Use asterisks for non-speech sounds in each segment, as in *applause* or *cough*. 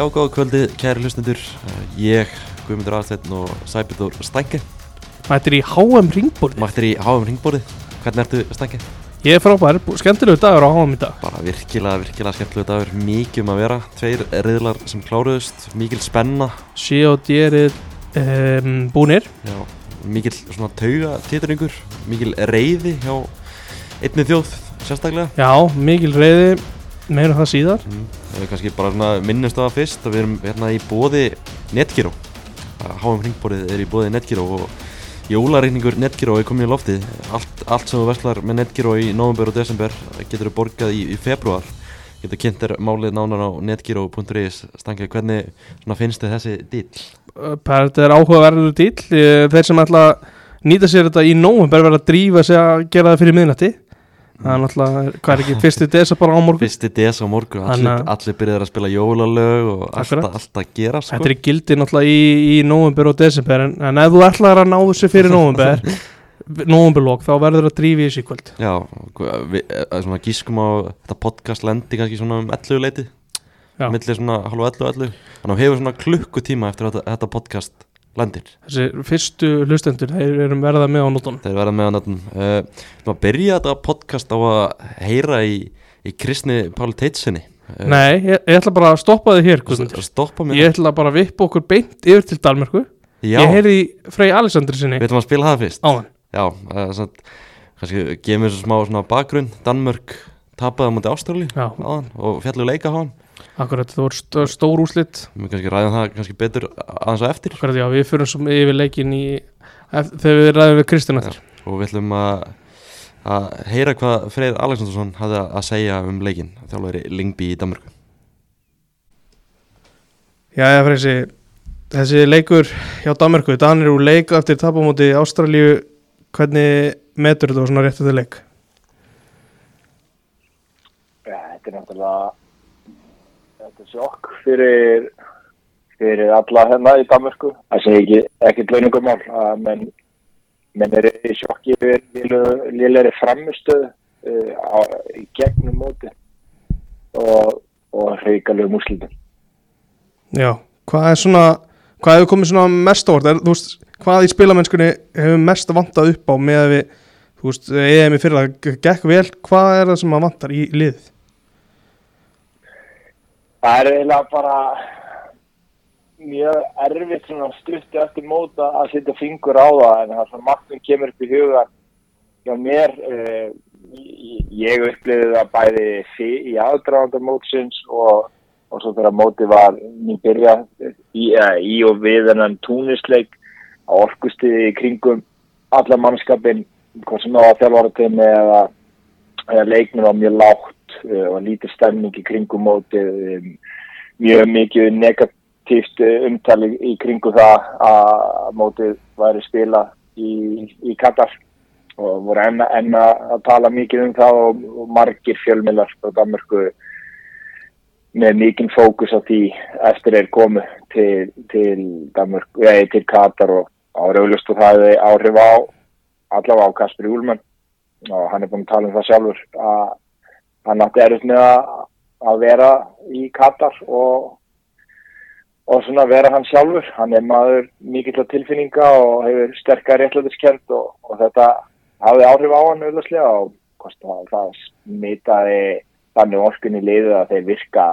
Já, góða kvöldi, kæri hlustundur. Ég, Guðmundur Aðsteinn og Sæbjörn Stænke. Mættir í HM ringborði Mættir í HM ringborðið. Hvernig ertu Stænke? Ég er frábær, skemmtilegu dagur á HM í dag Bara virkilega, virkilega skemmtilega dagur. Mikið um að vera. Tveir riðlar sem kláruðust. Mikil spenna. Sé og djerið um, búnir Já, mikil svona tauga titringur. Mikil reyði hjá einni þjóð sérstaklega. Já, mikil reyði, meira um það síðar Mm. Kannski bara minnumst á það fyrst að við erum hérna í bóði Netgyro HM Ringborðið er í bóði Netgyro og jólareikningur Netgyro er komin í loftið. Allt, allt sem þú verslar með Netgyro í november og desember getur þú borgað í, í februar getur kynnt þér málið nánar á netgyro.is Stangið, hvernig finnst þið þessi dýl? Uh, Þetta er áhugaverður dýl Eh, Þeir sem ætla að nýta sér þetta í nóvember verða að drífa sig að gera það fyrir miðnætti Það er náttúrulega, hvað er ekki, fyrsti desa bara á morgun? Fyrsti des á morgun, allir, allir byrjaður að spila jólalög og alltaf, alltaf gera sko. Þetta er gildi náttúrulega í, í nóvember og desember en, en ef þú ætlar að ná þessu fyrir nóvember *laughs* Nóvemberlokk, þá verður að drífa í þessu í kvöld. Já, við eh, svona gískum á þetta podcast lendi kannski svona um 11 leiti millir svona halvu 11 og 11 þannig að þú hefur svona klukkutíma eftir þetta, þetta podcast lendir Þessi fyrstu hlustendur, þeir eru verða með á nótunum þeir verða með að nöttum uh, Þú að byrja þetta podcast á að heyra í, í Kristni Páli Teitsinni uh, Nei, ég, ég ætla bara að stoppa þig hér Guðmundur. Stoppa Ég ætla bara að vippa okkur beint yfir til Dalmörku Já, Ég heyrði í Frey Alessandri sinni við ætlum að spila það fyrst. Áðan. Já, uh, svona, kannski gefum við svo smá bakgrunn. Danmörk tapaði á múti Ástrali og fjallu leika á hann akkurat, það voru st stór úslit Við kannski ræðum það kannski betur aðeins á eftir. Akkurat, já, við fyrir svo yfir leikin í Þegar við ræðum við Kristján eftir og við ætlum að að heyra hvað Freyr Alexandersson hafði að segja um leikin þjálfari Lingby í Danmörku. Já, já, Freysi Þessi leikur hjá Dalmörku Danir úr leik eftir tapamóti Ástralíu Hvernig metur þetta svona rétt eftir leik? Þetta er náttúrulega þetta sjokk fyrir fyrir alla hérna í Danmörku það sé ekki, ekkert launingumál að menn, menn er í sjokki fyrir liðleiri framistöð uh, á, í gegnum móti og, og hreikalegu múslitum Já, hvað er svona Hvað hefur komið svona mest orð? Er, veist, hvað í spilamennskunni hefur mest vantað upp á með að við, þú veist, EM í fyrir það gekk vel, hvað er það sem að vantar í liðið? Það er eiginlega bara mjög erfitt svona stutti eftir móta að setja fingur á það en það er svona margt sem kemur upp í hugan hjá mér uh, ég upplifði það bæði í aðdraganda mótsins og, og svo þegar móti var nýbyrja í, uh, í og við þennan túnisleik á orkustiði kringum alla mannskapin hvað sem það var þjálfarateimi eða, eða leikminn var mjög lágt uh, og lítið stemning í kringum móti um, mjög mikið negatíft uh, umtali í kringum það að mótið væri spila í, í Katar. Og voru enn, enn að tala mikið um það og, og margir fjölmiðlar frá Danmörku með mikinn fókus á því eftir þeir komu til, til eða til Katar og áraugljust og það hefði áhrif á allavega á Kasper Júlmann og hann er búin að tala um það sjálfur að hann átti erfitt með að, vera í Katar og, og svona vera hann sjálfur. Hann er maður mikill að tilfinninga og hefur sterkar réttlætiskend og, og þetta hafði áhrif á hann auðvitað og kosti, það smitaði þannig orkunni liðu að þeir virka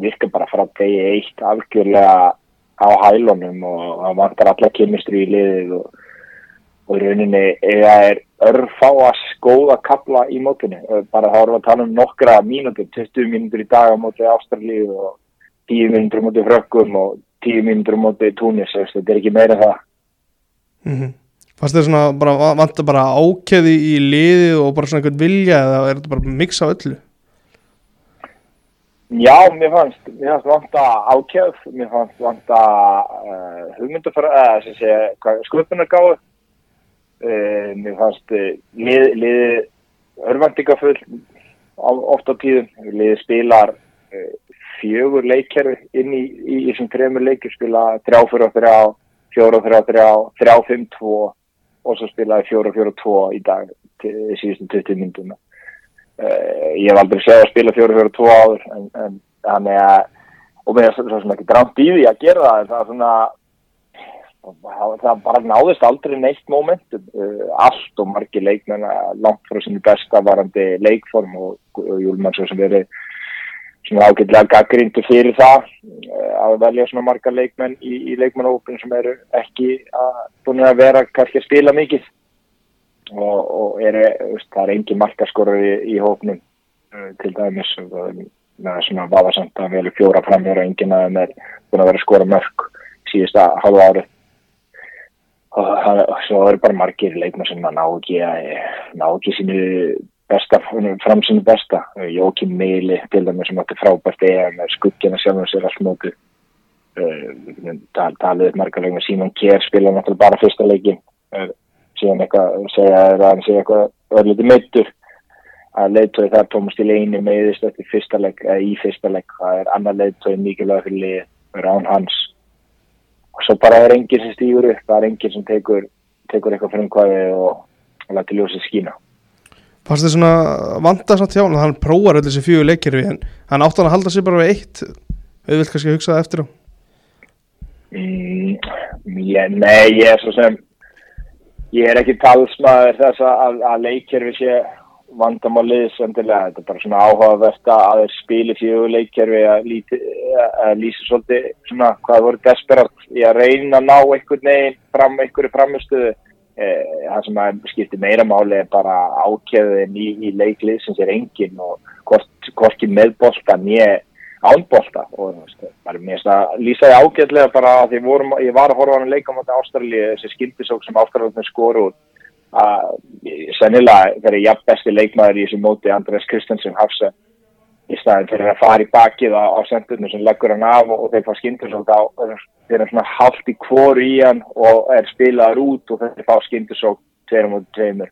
virka bara frá degi eitt algjörlega á hælunum og það vantar alla kemistri í liðið og, og rauninni eða er örfáas góða kapla í mótinu bara þá erum við að tala um nokkra mínútur 20 mínútur í dag á móti Ástralíu og 10 mínútur á móti Frökkum og 10 mínútur á móti Túnis þetta er ekki meira það Mm -hmm. Fannst þér svona bara, vantar bara ákveði í liðið og bara svona einhvern vilja eða er þetta bara mix á öllu? Já, mér fannst, mér fannst vanta ákjöf, mér fannst vanta uh, hugmyndafara, eða sem sé, sköpunargáðu, uh, mér fannst uh, lið, liði örvendingafull oft á tíðum, liði spilar uh, fjögur leikkerfi inn í, í þessum trefnur leikir, spila þrjá fyrir þrjá, fjóra fyrir þrjá, þrjá fimm tvo og svo spilaði fjóra fyrir tvo í dag síðustum 20 mynduna. Ég hef aldrei séð að spila 4-4-2 áður en, en þannig að og mér er svo sem ekki drámt í því að gera það það er svona það, það bara náðist aldrei neitt momentum uh, allt og margir leikmenn að langt frá sinni besta varandi leikform og, Júlmann svo sem verið svona ágætlega gaggrindu fyrir það uh, að velja svona marga leikmenn í, í leikmannhópin sem eru ekki að að vera kannski að spila mikið. Og, og er, veist, það er engin markaskorur í, í hópnum uh, til dæmis og það er svona vafasamt að velja fjóra framhjóra engin að þeim er búin að vera skora mörg síðasta halva árið og það svo eru bara margir leikmenn sem ná ekki ná ekki sínu besta, fram sínu besta. Jókim Meili til dæmis sem átti frábært eða skuggina sjálfum sér allt mótu uh, talið margar leikmenn. Simon Kjær spila náttúrulega bara fyrsta leikin uh, síðan eitthvað segja að hann sé eitthvað örliti meittur að leiðtói það tómast í fyrsta leik eða í fyrsta leik. Það er annar leiðtói mikilvæg fyrir lið rán hans og svo bara er enginn sem stýgur upp það er enginn sem tekur, tekur eitthvað umhverfi og, læti ljósið skína. Fannst þið svona vanda samt hjá hann hann prófar öll þessi fjögur leikir við hann hann átt hann að halda sér bara við eitt. Við vilt kannski hugsa það eftir á. Mm, ég, Nei, ég er svo sem ég er ekki talsmaður þess að, að leikir við sé vandamálið sendilega, þetta er bara svona áhugavert að þeir spili fjögur leikkerfi að, að lýsa svolítið svona hvað voru desperat í að reyna að ná einhvern veginn fram einhverju framistuðu eh, það sem að skipti meira máli er bara ákjöðin í, í leiklið sem sér engin og hvorki meðbolta nýja ánbolta og það er mest að lýsa því ágæðlega bara að vorum, ég var að horfa á hann leika á Ástralja þessi skildisók sem Ástralja skoru út að sennilega verið jafn besti leikmaður í þessu móti Andrés Kristensen Hafsa í staðin fyrir að fara í bakið á, á sendunum sem leggur hann af og, og þeir fá svolítið á þeir er svona haldt í kvóru í hann og er spilaður út og þeir fá svo tveir mútið tveimur.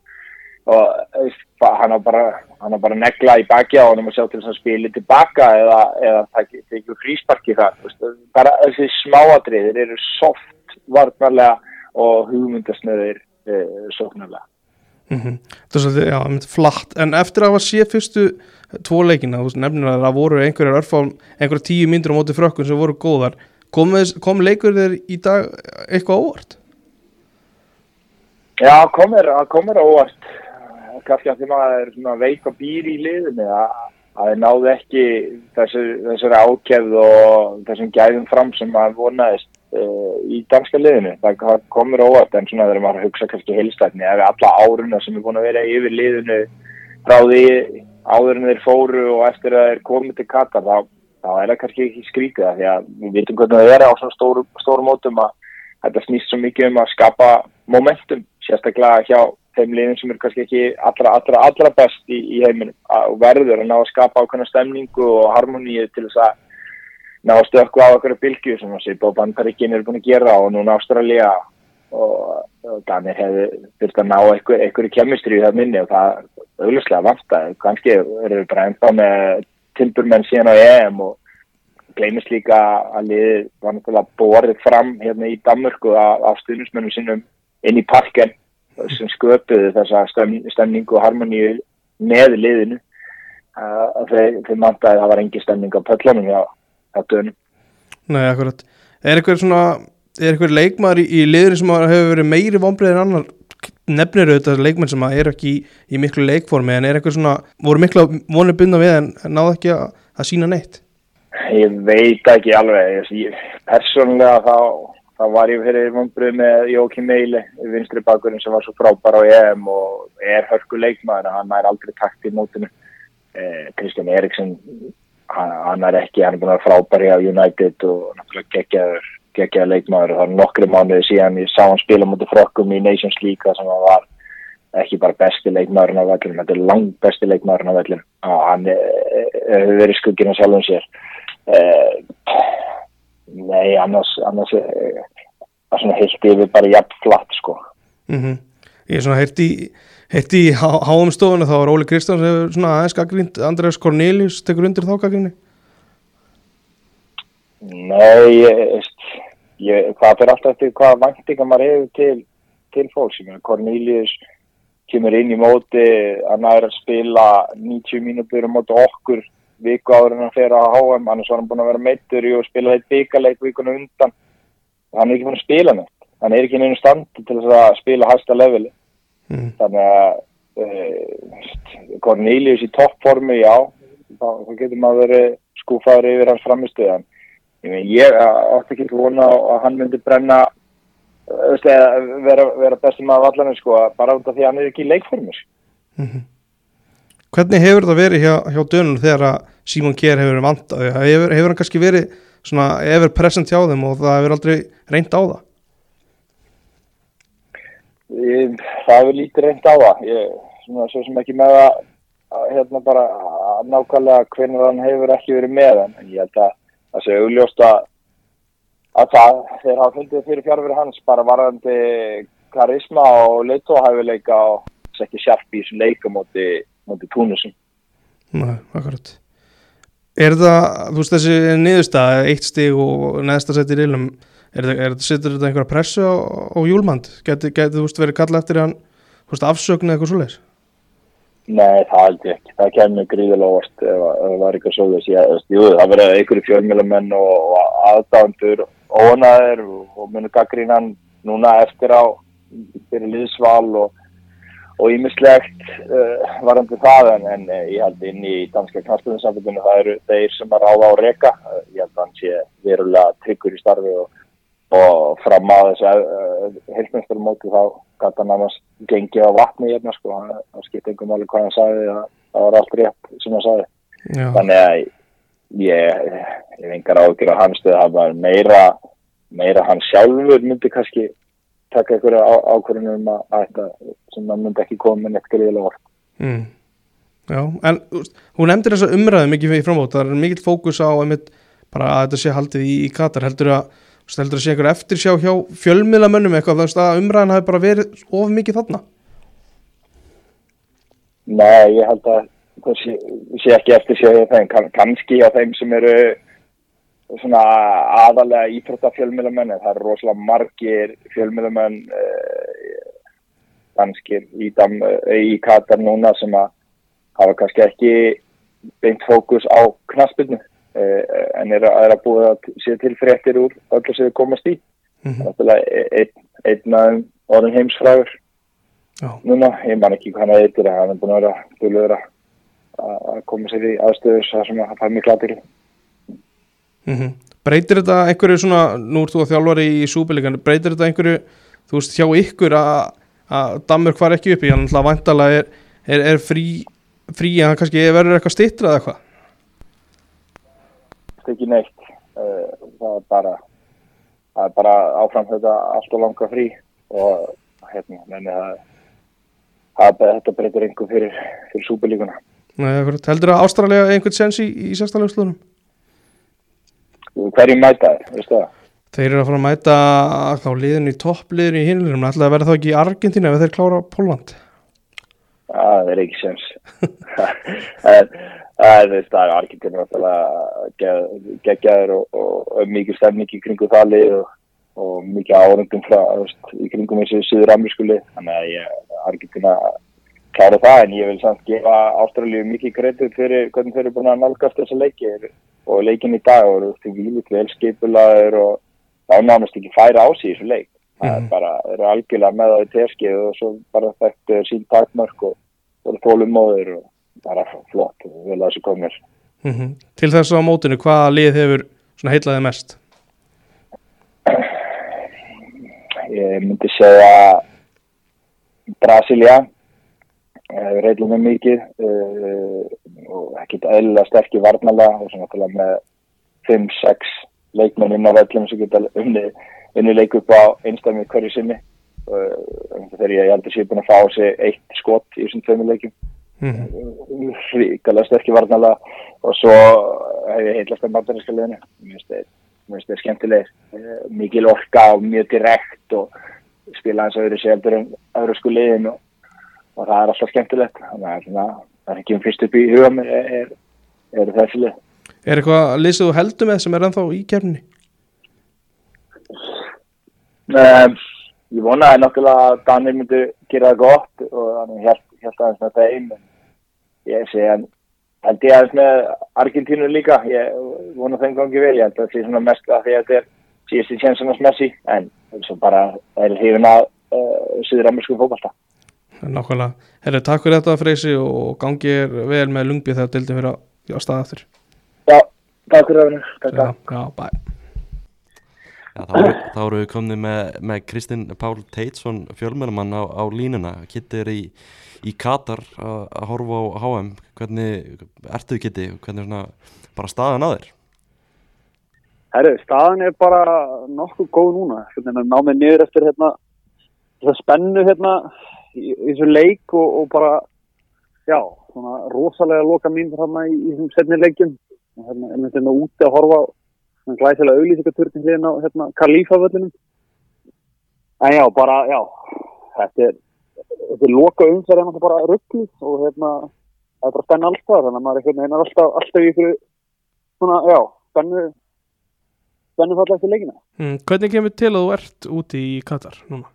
Og hann á bara hann á bara negla í bakið á hann og sjá til þess að spila tilbaka eða, eða tekja frísparki það bara þessi smáadriðir eru soft varnarlega og hugmyndasnöðir sóknarlega mm -hmm. Það er svolítið, já, það er flatt. En eftir að hafa sé fyrstu tvo leikina, þú nefnir að það voru einhverjar örfá, einhverjar tíu myndur á móti frökkun sem voru góðar, kom, kom leikur þér í dag eitthvað óvart? Já, komir, komir óvart. Kannski að því maður er veik og býr í liðinu að að það náðu ekki þessari ákjæð og þessum gæðum fram sem maður vonaðist uh, í danska liðinu. Það komur óvart en svona þegar maður hugsa kannski heilstætni ef alla áruna sem er búin að vera yfir liðinu frá því áður en þeir fóru og eftir að þeir komið til Katar þá, þá er það kannski ekki skrítið það því að við vitum hvernig það er á svona stóru, stóru mótum að þetta snýst svo mikið um að skapa momentum sérstaklega hjá þeim liðin sem er kannski ekki allra, allra, allra best í, í heiminum og verður að ná að skapa ákveðna stemningu og harmoníu til þess að ná að stökku á okkur bylgu sem að Sýpa og Bandaríkin eru búin að gera og núna Ástralja og, og Danir hefur þurft að ná einhver, einhverju kemistri í það minni og það er auðvitslega vant að kannski eru bara ennþá með tilburmenn síðan á EM og gleymist líka að liðið var náttúrulega borðið fram hérna í Danmörku af stuðnismennum sinnum inn í parken sem sköpuðu þessa stemningu og harmoníu með liðinu. Uh, þeir mantaði að það var engi stemning á pöllunum hjá, hjá dönum Nei, akkurat. Er eitthvað svona, er eitthvað leikmar í, í liður sem hefur verið meiri vonbreið en annar? Nefnir auðvitað leikmenn sem er ekki í, í miklu leikformi en er eitthvað svona, voru miklu vonið bynda við en náðu ekki að, að sína neitt? Ég veit ekki alveg. Ég, persónulega þá þá var ég fyrir vonbröð með Jóki Meili vinstri bakurinn sem var svo frábær á EM og er hörku leikmaður hann er aldrei takt í mótinu. Eh, Kristján Eriksson hann, er ekki, hann er búin að vera frábær á United og náttúrulega geggjaður leikmaður og það er nokkru mánuði síðan ég sá hann spila mútið frokkum í Nations League sem hann var ekki bara besti leikmaðurinn á vellinu, þetta er langt besti leikmaðurinn á vellinu og hann hefur verið skugginn á sjálfum sér eða Nei, annars, annars er það svona heilt yfir bara jafn flatt sko. Mm -hmm. Ég er svona heyrti í, heyrti í háum stofuna þá er Óli Kristjáns svona aðeins gaggrínt, Andrés Cornelius tekur undir þá gaggríni? Nei, ég, ég, það fyrir alltaf eftir hvaða væntinga maður hefur til, til fólks. Cornelius kemur inn í móti, hann er að spila 90 mínútur móti okkur viku áður en hann fer á HM annars var hann búin að vera meittur og spila eitt byggarleik vikuna undan hann er ekki búin að spila neitt hann er ekki í einu standi til þess að spila hæsta leveli mm. þannig að uh, Cornelius í toppformu, já þá, þá getur maður verið skúfaður yfir hans framistuðan ég, ég átti ekki vona að hann myndi brenna eða vera, vera bestum að vallarinn sko, bara út af því að hann er ekki í leikformu sko. Mhm. Hvernig hefur það verið hjá, hjá dönun þegar að Simon Kjær hefur verið vant hefur, hefur hann kannski verið svona ever present hjá þeim og það hefur aldrei reynd á það Ég, það hefur lítið reynd á það. Ég, svona, svo sem ekki með að, að hérna bara að nákvæmlega hvernig hann hefur ekki verið með en ég held að það sé augljóst að að það, þeir hafa fundið fyrir fjárfyrir hans bara varðandi karisma og leitóhæfileika og þess ekki sjarp í þessum leikum móti, móti túnusum Nei, akkurat. Er það, þú veist þessi niðurstað eitt stig og neðsta sett í reilum er er setur þetta einhverja pressu á, á júlmand? Geti, geti þú veist verið kallað eftir hann, veist, afsöknu eða eitthvað svoleiðis? Nei, það held ég ekki. Það kemur gríðilega óvart ef það var eitthvað svoleiðis. Jú, það verið einhverju fjölmjölamenn og, og aðdándur ónaður og, munur gaggrínan núna eftir á fyrir liðsval og og ímislegt uh, varandi það en, en uh, ég held inn í danska knastunnsambundinu það eru þeir sem að ráða á reka uh, ég held að hann sé verulega tryggur í starfi og, og fram á þessu uh, heilmestarmóti þá gæti hann annars gengið á vatni hérna sko, hann, hann skipt einhverjum alveg hvað hann sagði að það var allt rétt sem hann sagði. Já, þannig að ég, ég hef engar ágjur á hans það var meira meira hann sjálfur myndi kannski taka einhverja ákvörðunum um að, að þetta sem það myndi ekki koma með neitt greiðilega orð mm. Já, en hún nefndir þessa umræðu mikið í framvót, það er mikill fókus á einmitt, bara að þetta sé haldið í, í Katar heldur að, heldur að sé einhver eftir sjá hjá fjölmiðlamönnum eitthvað, að umræðan hafi bara verið of mikið þarna? Nei, ég held að það sé, sé ekki eftir sér þeim, kann, kannski á þeim sem eru svona aðalega íþrótta fjölmiðlamenn en það eru rosalega margir fjölmiðlamenn eh, danskir í, eh, í Katar núna sem að hafa kannski ekki beint fókus á knaspinu eh, en er að, er að búið að sé til fréttir úr öllu sem þið komast í. Mm -hmm. það einn ein af orðin heimsfræður Já, núna, ég man ekki hvað hann eitthvað hann er búin að vera dölur að koma sér í aðstöður sem að það er miklu aðbyrju mm Breytir þetta einhverju svona, nú ert þú að þjálfari í súbelíkan, breytir þetta einhverju, þú veist, hjá ykkur að, að Danmörk far ekki upp í, hann hlað vantalega er, er, er frí, frí að hann kannski verður eitthvað stittra eða eitthvað? Það er ekki neitt Eh, það er bara það er bara áfram þetta allt og langa frí og hérna, menni það það er þetta breytir einhver fyrir, fyrir akkurat, heldur að Ástralja einhvern sens í, í sérstæðlega slunum? hverju mæta þér, veistu það? Þeir eru að fara að mæta þá liðin í toppliðin í hinlirum, ætlaði að vera þá ekki í Argentina ef þeir klára Pólland. það er ekki sens *laughs* *laughs* veist, það er Argentina náttúrulega geggjaður og, og, og mikið stemning í kringu það lið og, og mikið árundum frá, veist, í kringum þessu Suður Amerískuli, þannig að ég, Argentina klára það, en ég vil samt gefa Ástralíu mikið kredit fyrir hvernig þeir eru búin að nálgast þessa leiki og leikin í dag og þú veist, vílit velskipulaður og þá nánast ekki færa á sig í þessu leik það er Mhm. bara, þeir eru algjörlega með það í terskið og svo bara þekktu sín takmörk og voru þólumóður og bara flott, vel að þessu komir Mm Til þess að á mótinu, hvaða lið hefur heitlaði mest? ég myndi segja Brasilia reyðlum með mikið uh, og ekkert eðlilega sterkir varnalega og svona til að með 5-6 leikmenn inn á vellum sem geta unni, unni leik upp á einstæmi hverju sinni. Uh, þegar ég að sé búin að fá sig eitt skot í þessum tveimur leikum Mm ríkala sterkir varnalega og svo hef ég heitlast að bandarinska liðinu. Mér finnst þeir skemmtilegir. Eh, mikil orka og mjög direkt og spila eins og öðru sig heldur en öðru sko liðin og, og það er alltaf skemmtilegt. Þannig að það er ekki um fyrst upp í huga mér er, er, er þessi lið. Er eitthvað lið sem þú heldur með sem er ennþá í kefni? um, ég vonaði náttúrulega að Danir myndi gera það gott og þannig held, held aðeins með þeim en ég sé hann held ég aðeins með Argentínu líka, ég vona þeim gangi vel, ég held að það sé svona mest að því að þetta er síðusti tjensunars messi, en svo bara er hrifin að uh, Suður-Amerísku fókbalta. Nákvæmlega, herru, takk fyrir þetta Freysi og gangi er vel með lungbið þegar dildin fyrir á stað aftur. Já, takk fyrir það, að. já, bæ Já, þá, eru- við komni með, með Kristinn Pál Teitsson fjölmjölumann á, á línuna Kitty er í, í Katar að að horfa á HM hvernig ertu Kitty, hvernig er svona bara staðan að þér Herru, staðan er bara nokkuð góð núna. Hvernig að ná mig niður eftir hérna, spennu hérna í, þessu leik og, og bara, já, rosalega loka mín hérna í, þessum setni leikjum. Og hérna, er hérna úti að horfa svona glæsilega auðlýsingaturkin hlýðin á hérna Kalífa-völlinum. En já, bara, já, þetta er, þetta er loka umferð en þetta bara rugglið og hérna, það er bara spenna alltaf, þannig að maður er hérna er alltaf, alltaf í ykkur svona, já, spennu, spennu falla eftir leikina. mm, Hvernig kemur til að þú ert úti í Katar núna?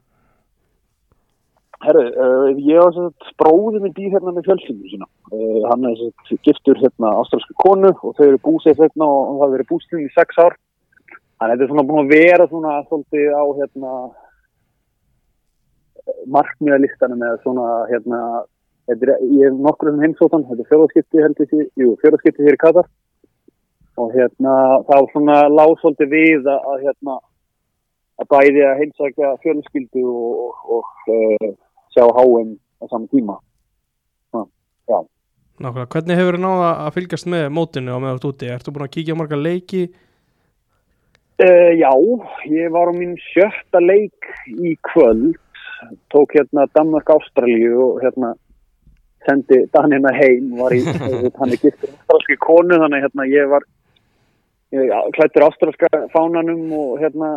Herru, uh, ég var svo bróðið minn býr hérna með fjölskyldinu sína. Uh, hann er svo giftur hérna ástralsku konu og þau eru búsið hérna og, það verið búsið í sex ár. Þannig að þetta er svona búin að vera svona svolítið á hérna markmiðalistanum eða svona hérna er, ég hef nokkur um heimsóttan, þetta er fjóðaskipti held ég, því- jú, fjóðaskipti hér í Katar og hérna þá svona lág svolítið við að, hérna að bæði að heimsækja fjölskyldu og, og, og sjá háum á saman tíma. Nákvæmlega, hvernig hefur þið náða að fylgjast með mótinu á ert úti? Ertu búin að kíkja á marga leiki? Uh, já, ég var á mín sjötta leik í kvöld, tók hérna Danmark-Ástralíu og hérna sendi Danina heim, var í, *laughs* hann er giftur ástralski konu, þannig hérna ég var ég, klættur ástralska fánanum og hérna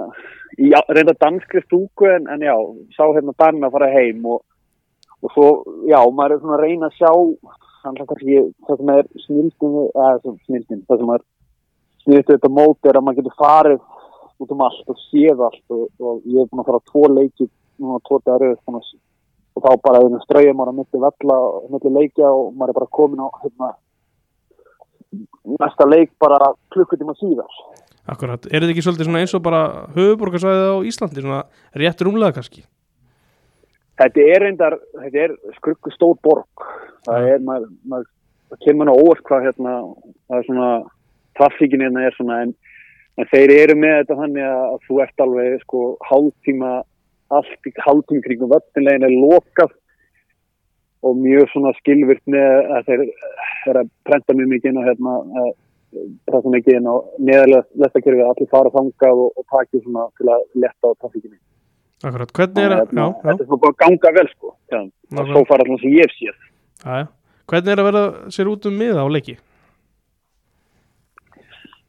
í reynda danskri stúku en, en já, sá hérna Danina fara heim og, og svo, já, maður er svona að reyna að sjá, þannig að kannski það sem er snildin, eða snildin, það sem er sniðtu þetta mót er að maður getur farið út um allt og séð allt og, og ég er búin að fara á tvo leiki núna tvo dagar og þá bara einu strauja maður að milli vella og milli leikja og maður er bara komin á hérna, næsta leik bara klukkutíma síðar Akkurat, er þetta ekki svolítið eins og bara höfuborgarsvæðið á Íslandi, svona rétt rúmlega kannski? Þetta er reyndar, þetta er skrukku stór borg. Það er, maður, maður það kemur nú óvart hvað hérna það er svona, trafíkin hérna er svona en, en þeir eru með þetta þannig að, þú ert alveg sko hálftíma allt í hálftíma kringum vöttinlegin er lokað og mjög svona skilvirt með að þeir er að prenta mjög mikið inn á hérna að prenta mikið inn á neðarlega lestakerfi að allir fara þangað og, og taki svona til að letta á trafíkinni Akkurat, hvernig er að, já, já, þetta er svona bara að ganga vel sko Nákvæmlega. svo fara allan sem ég já, já. Hvernig er að vera sér út um miða á leiki?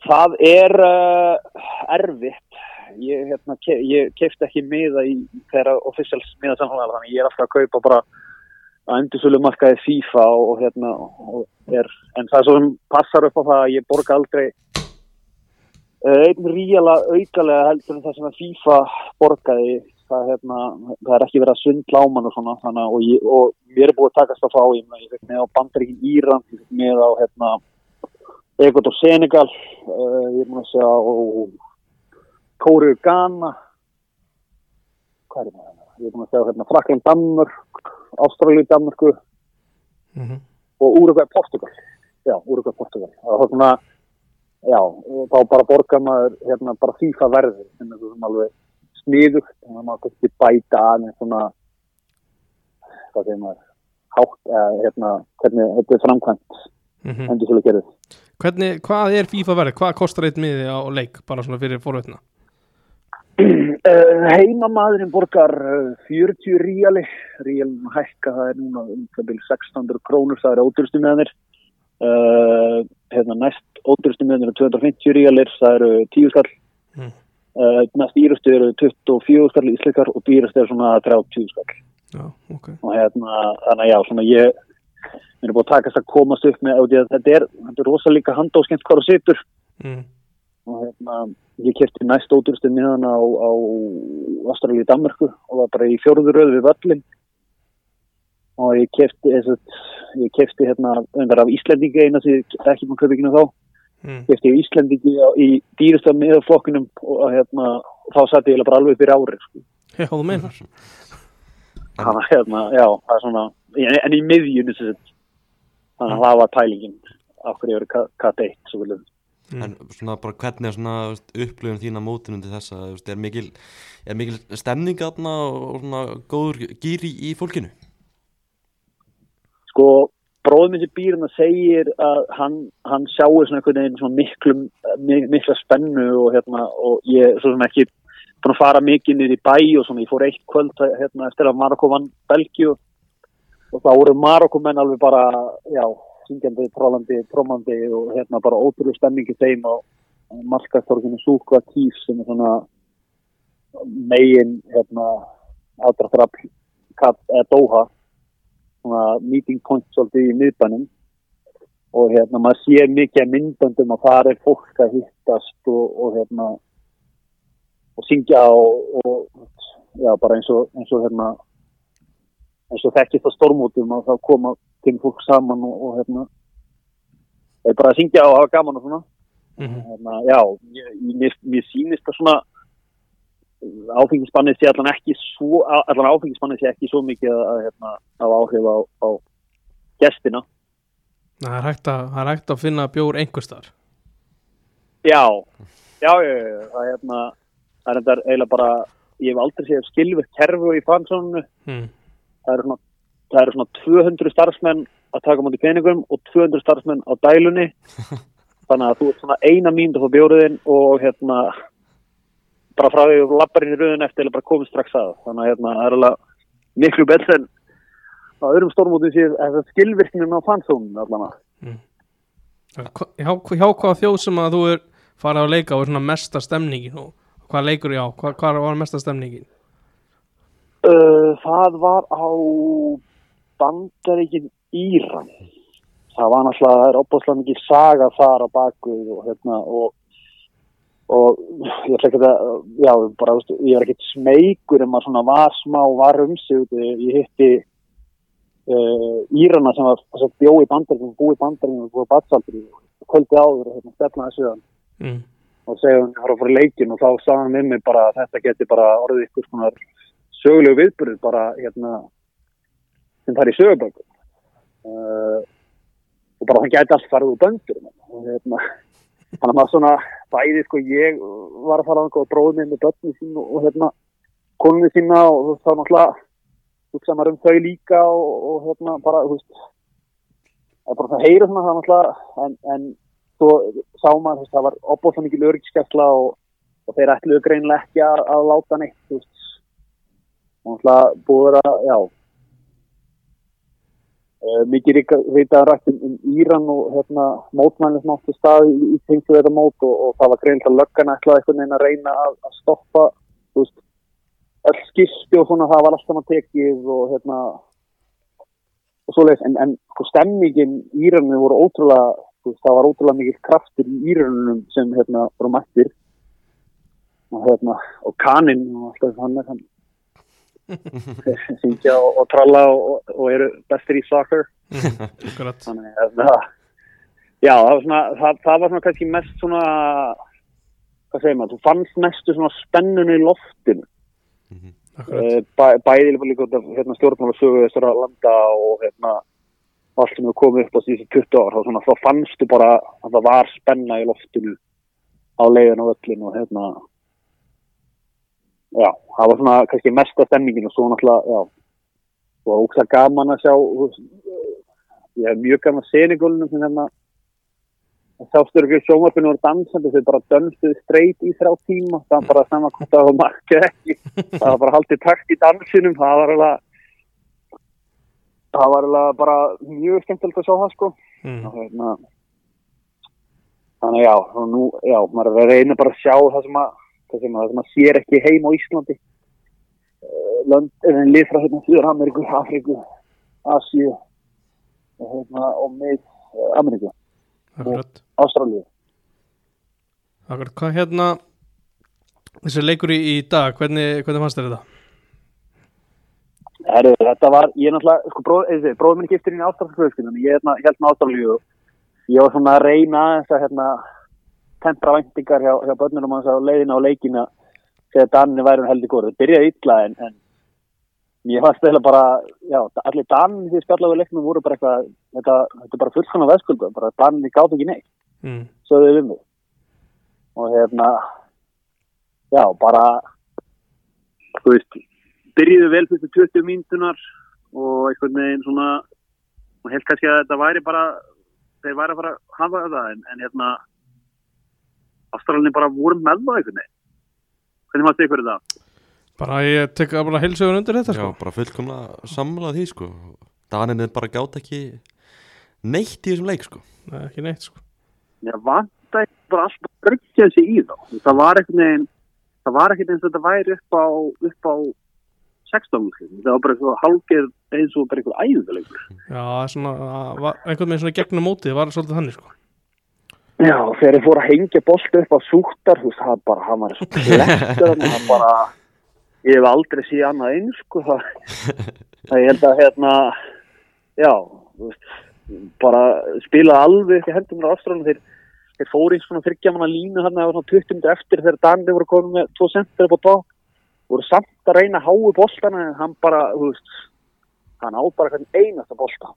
það er uh, erfitt ég, hérna, ke ég kefti ekki miða í þeirra officials miða samfélag þannig ég er alltaf að kaupa bara að endursölu markaði FIFA og, og hérna og er, en það er svo sem passar upp á það að ég borga aldrei uh, einn ríala aukalega heldur en það sem að FIFA borgaði það, hérna, það er ekki verið að svindla á mann og svona þannig, og, ég, og mér er búið að takast að fá ég, ég fekk með á Bandaríkin Íran ég fekk með á hérna Ecuador Senegal uh, ég búin að segja og Kóriu Ghana hvað er það? Ég er búin að segja hérna Frakland Danmörk Ástralíu Danmörku Mm -hmm. og Uruguay Portugal já, Uruguay Portugal það var svona já, og þá bara borgar maður hérna bara FIFA verði sem er svona alveg sniðugt þannig að maður kannski bæta aðeins svona hvað segir maður hátt, eða hérna hvernig þetta er framkvæmt Mm endur svolítið gerðið Hvernig, hvað er FIFA verið? Hvað kostar eitt miði á leik, bara svona fyrir forveitna? Uh, *clears throat* heimamaðurinn borgar uh, 40 ríali ríalin hækka það er núna um það byrja 600 krónur það er ódurstu meðanir uh, hérna næst ódurstu meðanir er 250 ríalir það eru 10 skall Mm. Uh, næst dýrustu eru 24 skall íslikar og dýrustu eru svona 30 skall Já, ok. og hérna þannig að já svona ég mér er búin að takast að komast upp með þetta er, þetta er rosa líka handóskent hvað þú situr Mm. og hérna, ég kefti næst ódurstu miðan á, á Ástralíu Danmarku og var bara í fjórðu röðu við völlin og ég kefti ég kefti hérna undar af Íslendingi eina sem ég ekki ekki nú þá mm. ég Íslendingi á- í dýrasta miðaflokkunum og hérna þá satt ég bara alveg fyrir árið sko. Já, þú meinar. Þannig að hérna, já, það er svona en, í sagt þannig að það var pælingin af hverju ég verið kat 1 svo viljum En svona bara hvernig er svona þú veist, upplifun þín að mótinu til þessa er mikil, er mikil stemning þarna og svona góður gýr í, í fólkinu? Sko bróðum þessi býrna segir að hann, hann sjáu svona einhvern veginn svona miklu, mi- mikla spennu og hérna og ég svo sem ekki búin að fara mikið niður í bæ og svona. Ég fór eitt kvöld hérna eftir að Marokko vann Belgíu og þá voru Marokko menn alveg bara já, syngjandi, trólandi, trómandi og hérna bara ótrúlega stemmingi þeim og markastorginu Súkva Kýf sem er svona megin hérna aðdraftrafl eða Dóha svona meeting point svolítið í miðbænum. Og hérna maður sé mikið myndböndum að það er fólk að hittast og, og hérna og syngja og, og já bara eins og eins og hérna eins og þekkist á stormútum og þá koma til fólk saman og, og hérna bara að syngja og hafa gaman og svona. Mm hérna, já, mér, mér sýnist það svona áfengisbannið sé allan ekki svo, allan áfengisbannið sé ekki svo mikið að, hérna, hafa áhrif á, á gestina. Það er hægt að, er hægt að finna bjór einhvers þar Já, já, já, já, það er hérna, það er þetta eiginlega bara, ég hef aldrei séð skilvitt kerfu í fansónu, mm. það eru svona, það eru svona 200 starfsmenn að taka mútið peningum og 200 starfsmenn á dælunni, *laughs* þannig að þú ert svona eina að fá bjóriðin og hérna, bara frá því að lappar inn í rauðin eftir eða bara komið strax að. Þannig að hérna, það er alveg miklu betur en á öðrum stórmótum séð að skilvirknin á fansónun allan að. Hva- hjá, hjá hvaða þjóð sem að þú er farið að leika og er svona mesta stemningin og hvað leikur já, hvað, hvað var mesta stemningin? Uh, það var á bandaríkin Íran. Það var náttúrulega, það er opaslega mikið saga þar á bakvið og hérna og og ég ætla ekki að, já, bara, veist, ég var ekkert smeykur en maður svona var smá, var um sig ég hitti uh, Írana sem var sem sagt, bjó í bandaríkjum, búi í bandaríkjum og búi batsaldur kvöldi áður og hérna stefnaði hann. Mm. og segja hann að fara að fara í leikin og þá sagði hann við mig bara að þetta geti bara orðið ykkur svona sögulegu viðbyrð bara hérna sem það er í söguböku uh, og bara hann gæti allt farið úr böndur og hérna þannig að maður svona bæði sko ég var að fara að og bróði mig með börnum sín og, og hérna konunni sína og þá náttúrulega hugsa maður um þau líka og, og hérna bara þú veist það er bara það heyra svona það náttúrulega en, en svo sá maður það var opbóðslega mikil öryggiskefla og, og þeir ætluðu greinlega ekki að, að láta neitt þú veist. Og náttúrulega búið að, já mikið reytaði rætt um, um Íran og hérna mótmælinn sem átti stað í, tengstu þetta mót og, og það var greinlega löggan ætlaði einhvern veginn að reyna að, að stoppa veist öll skilti og svona það var alltaf að tekið og hérna og svoleiðis. En, en sko stemmingin í Íranu voru ótrúlega veist, það var ótrúlega mikil kraftur í Íranunum sem hérna voru mættir. Og hérna og kaninn og alltaf hann hann syngja og, og tralla og, og eru bestir í soccer. *laughs* Þannig að það já, það var svona, það, það var svona kannski mest svona hvað segir maður, þú fannst mestu svona spennunu í loftinu. Akkurat. uh, bæ, bæði líka hérna, stjórnmála sögu þessara landa og hérna allt sem hefur komið upp á síðan 20 ár þá, svona, þá fannstu bara að það var spenna í loftinu á leiðin og öllin og hérna já, það var svona kannski mesta stemmingin og svo náttúrulega, já og ógsta gaman að sjá ég hef mjög gaman að senigólunum sem hérna þáttur ekki sjómarfinu voru dansandi þau bara dönstuði streit í þrjá tíma það var bara sama hvort það var markið ekki *laughs* það var bara haldið takt í dansinum það var alveg það var alveg bara mjög skemmtilegt að sjá það sko mm. hérna þannig já, nú, já, maður að reyna bara að sjá það sem að það sem að sér ekki heim á Íslandi. Uh, lönd, en lið frá hérna Þjóður Ameríku, Afríku Asíu og hérna og með uh, Ameríku, Akkurat. Ástralíu. Akkurat, hvað hérna þessi leikur í, í dag, hvernig, hvernig fannst þér þetta? Herru, þetta var, ég er náttúrulega, sko, bróð, minn giftur inn í ástralskvöldskinn, ég er hérna, held með ástralíu ég var svona að reyna þess að, hérna, tempra væntingar hjá, hjá börnunum hans á leiðina á leikina þegar Danni væri um heldur góður. Það byrjaði illa en, en ég fannst eða bara, já, allir Danni því spjallaðu leiknum voru bara eitthvað, þetta, þetta er bara fullkona veðskuldu, bara Danni gátt ekki neitt, mm. sögðu við mig. Og hérna, já, bara, þú veist, byrjuðu vel fyrstu 20 mínutunar og einhvern veginn svona, og held kannski að þetta væri bara, þeir væri að fara að hafa það, en, en hérna, Ástralinni bara voru með það veginn. Hvernig maður stegur það? Bara ég tek að bara heilsugun undir þetta Já, sko bara fullkomlega samlað því sko Daninir bara gátt ekki neitt í þessum leik sko Nei, ekki neitt sko Mér vantæði bara alltaf að örgja sig í þá. Það var veginn, það var ekkert eins og þetta væri upp á, upp á 16 múlið. Það var bara svo hálfgeir eins og bara einhver æðuleikur. Já, er svona, einhvern veginn svona gegnum mótið var svolítið þannig sko Já, þegar ég fór að hengja bolti upp á súktar, þú veist, það bara, hann var svo klettur, hann bara, ég hef aldrei síð annað eins, sko, það, það ég held að, hérna, já, þú veist, bara spila alveg ekki hendur mér á afstráðinu, þeir, þeir fóru eins svona þryggja manna línu hann eða svona 20 minnir eftir þegar Danni voru komið með 2 cm upp á tó, voru samt að reyna að háu boltana en hann bara, þú veist, hann á bara hvern einasta bolta,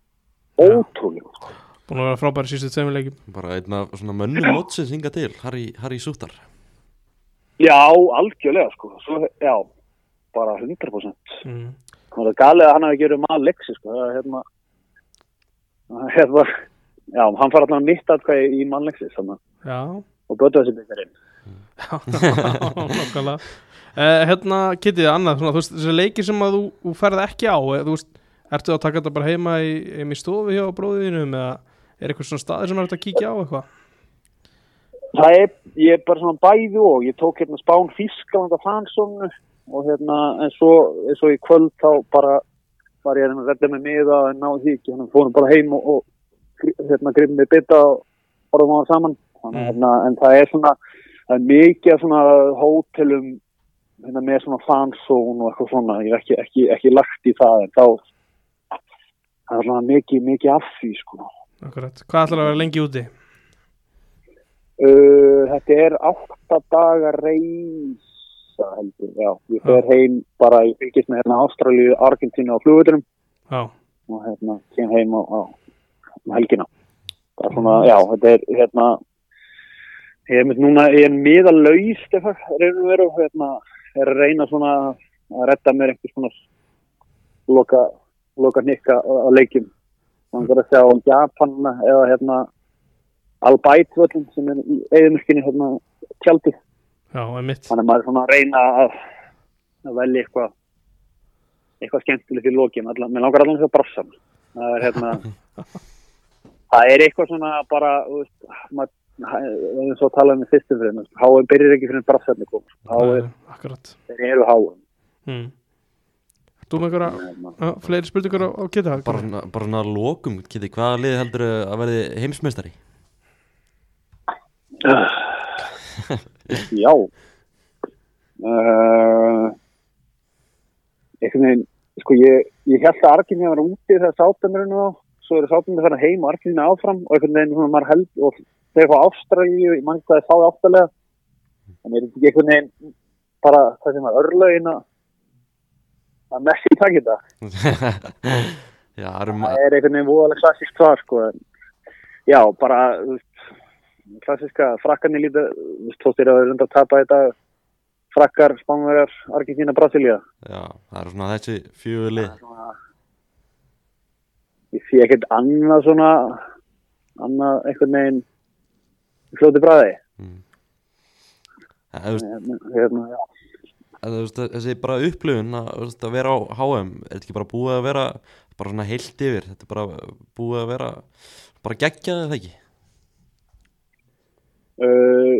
ótrúlega, sko. Búin að vera frábæri sístu tveimur leikjum Bara einn af svona mönnum mótsins hinga til Harry, Harry Sútar Já, algjörlega sko, Svo, já, bara 100%. mm. Það er galið að hann hafi gerðið maður leksi sko, það er hérna, er bara, já, hann fara allavega mitt aðkvæði í mannleksi saman Já, og bötu þessi byggarinn. *laughs* Nákvæmlega uh, Hérna, Kitty, annað, svona, þú veist, þessi leikir sem að þú, þú ferð ekki á eða, þú veist, ertu að taka þetta bara heima í, í stofu hjá bróðinum eða er eitthvað svona staðir sem er hægt að kíkja á eitthvað Það er, ég er bara svona bæði og ég tók hérna spán Fískalanda fansónu og hérna, en svo, en svo í kvöld þá bara var ég að redda mig miða en náði því ekki, hann fórum bara heim og, og hérna grimmið mig bytta og horfum á það saman. Mm. hérna, en það er svona, það er mikið svona hótelum hérna, með svona fansón og eitthvað svona, ég er ekki, ekki, ekki lagt í það en þá það er svona mikið, mikið af því sko. Akkurat, hvað ætlar að vera lengi úti? Uh, þetta er átta daga reysa heldur, já. Ég fer heim bara, ég fylgist með hérna Ástralíu, Argentínu og flugvöldunum Já, og hérna kem heim á, á, á helgina. Það er svona, já, þetta er hérna, ég er með núna, ég er miða laust ef það reynum veru, hérna, er að reyna svona að redda mér einhvers svona loka, loka nikka á, á leikjum. Þannig að sjá Japanna eða hérna Albæt völlin sem er í eðumörkinni hérna tjaldi. já, Þannig að maður er svona að reyna að, að velja eitthvað eitthvað skemmtilegt í. Alla, mér langar allan að sjá brassan. Það er hérna *laughs* það er eitthvað svona bara veist, maður við erum svo að tala um í fyrstum fyrir háum byrjir ekki fyrir brassarni kom háum, þeir eru háum mm. Þú með einhverja uh, fleiri spurningar á, Kitty? Bara svona, bara svona lokum, Kitty, hvaða liði heldur að verði heimsmeistari? Já uh, einhvern veginn sko ég, ég held að Arkinni var úti þegar sátumurinn og svo eru sátumurinn að fara heim og Arkinni áfram og einhvern veginn svona maður held og þeir fá Ástralíu, ég mann hvað þeir fáið áttalega en er þetta ekki einhvern veginn bara það sem var örlögin að að Messi takk þetta. *laughs* Já, ma- það er einhvern veginn voðalega klassísk svar sko já, bara klassíska frakkarnir lítið þú veist, tóttir að reynda að tapa þetta frakkar, spánverjar, Argentina, Brasilia Já, það eru svona þessi fjögur lið. Svona, ég sé ekkert annað svona annað einhvern veginn í fljóti bræði mm. Veist, hérna, já. Að þessi bara upplifun að, að vera á HM er ekki bara búið að vera bara svona heilt yfir? Þetta er bara búið að vera bara geggjaði það ekki? Uh,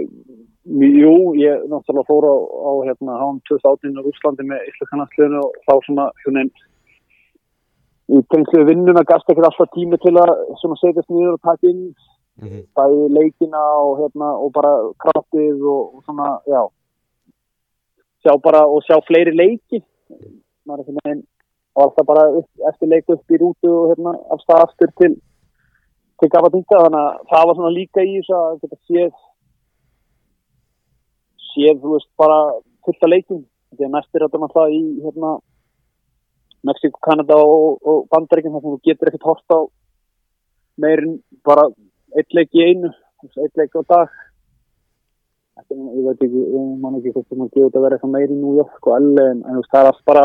jú, ég náttúrulega fór á, á hérna, HM 2018 á Úslandi með Íslandskanastlinu og þá svona hérna í tengslu við vinnuna gasta ekkert alltaf tími til að svona setjast niður og taka inn mm -hmm. bæði leikina og hérna og bara kraftið og, og svona, já sjá bara og sjá fleiri leiki. Maður er einhvern veginn var alltaf bara upp, eftir leik upp í rútu og hérna af stað aftur til til Gabadinga þannig að það var svona líka í þess að geta séð séð, þú veist, bara fullta leikum því að næstir þetta náttúrulega í hérna Mexiko, Kanada og, og Bandaríkinn þar sem þú getur ekkert hort á meirinn bara eitt leik í einu, eitt leik á dag. Ekki, ég veit ekki, ég man ekki hvort það gefur þetta að vera eitthvað meiri York og allir en, en það er allt bara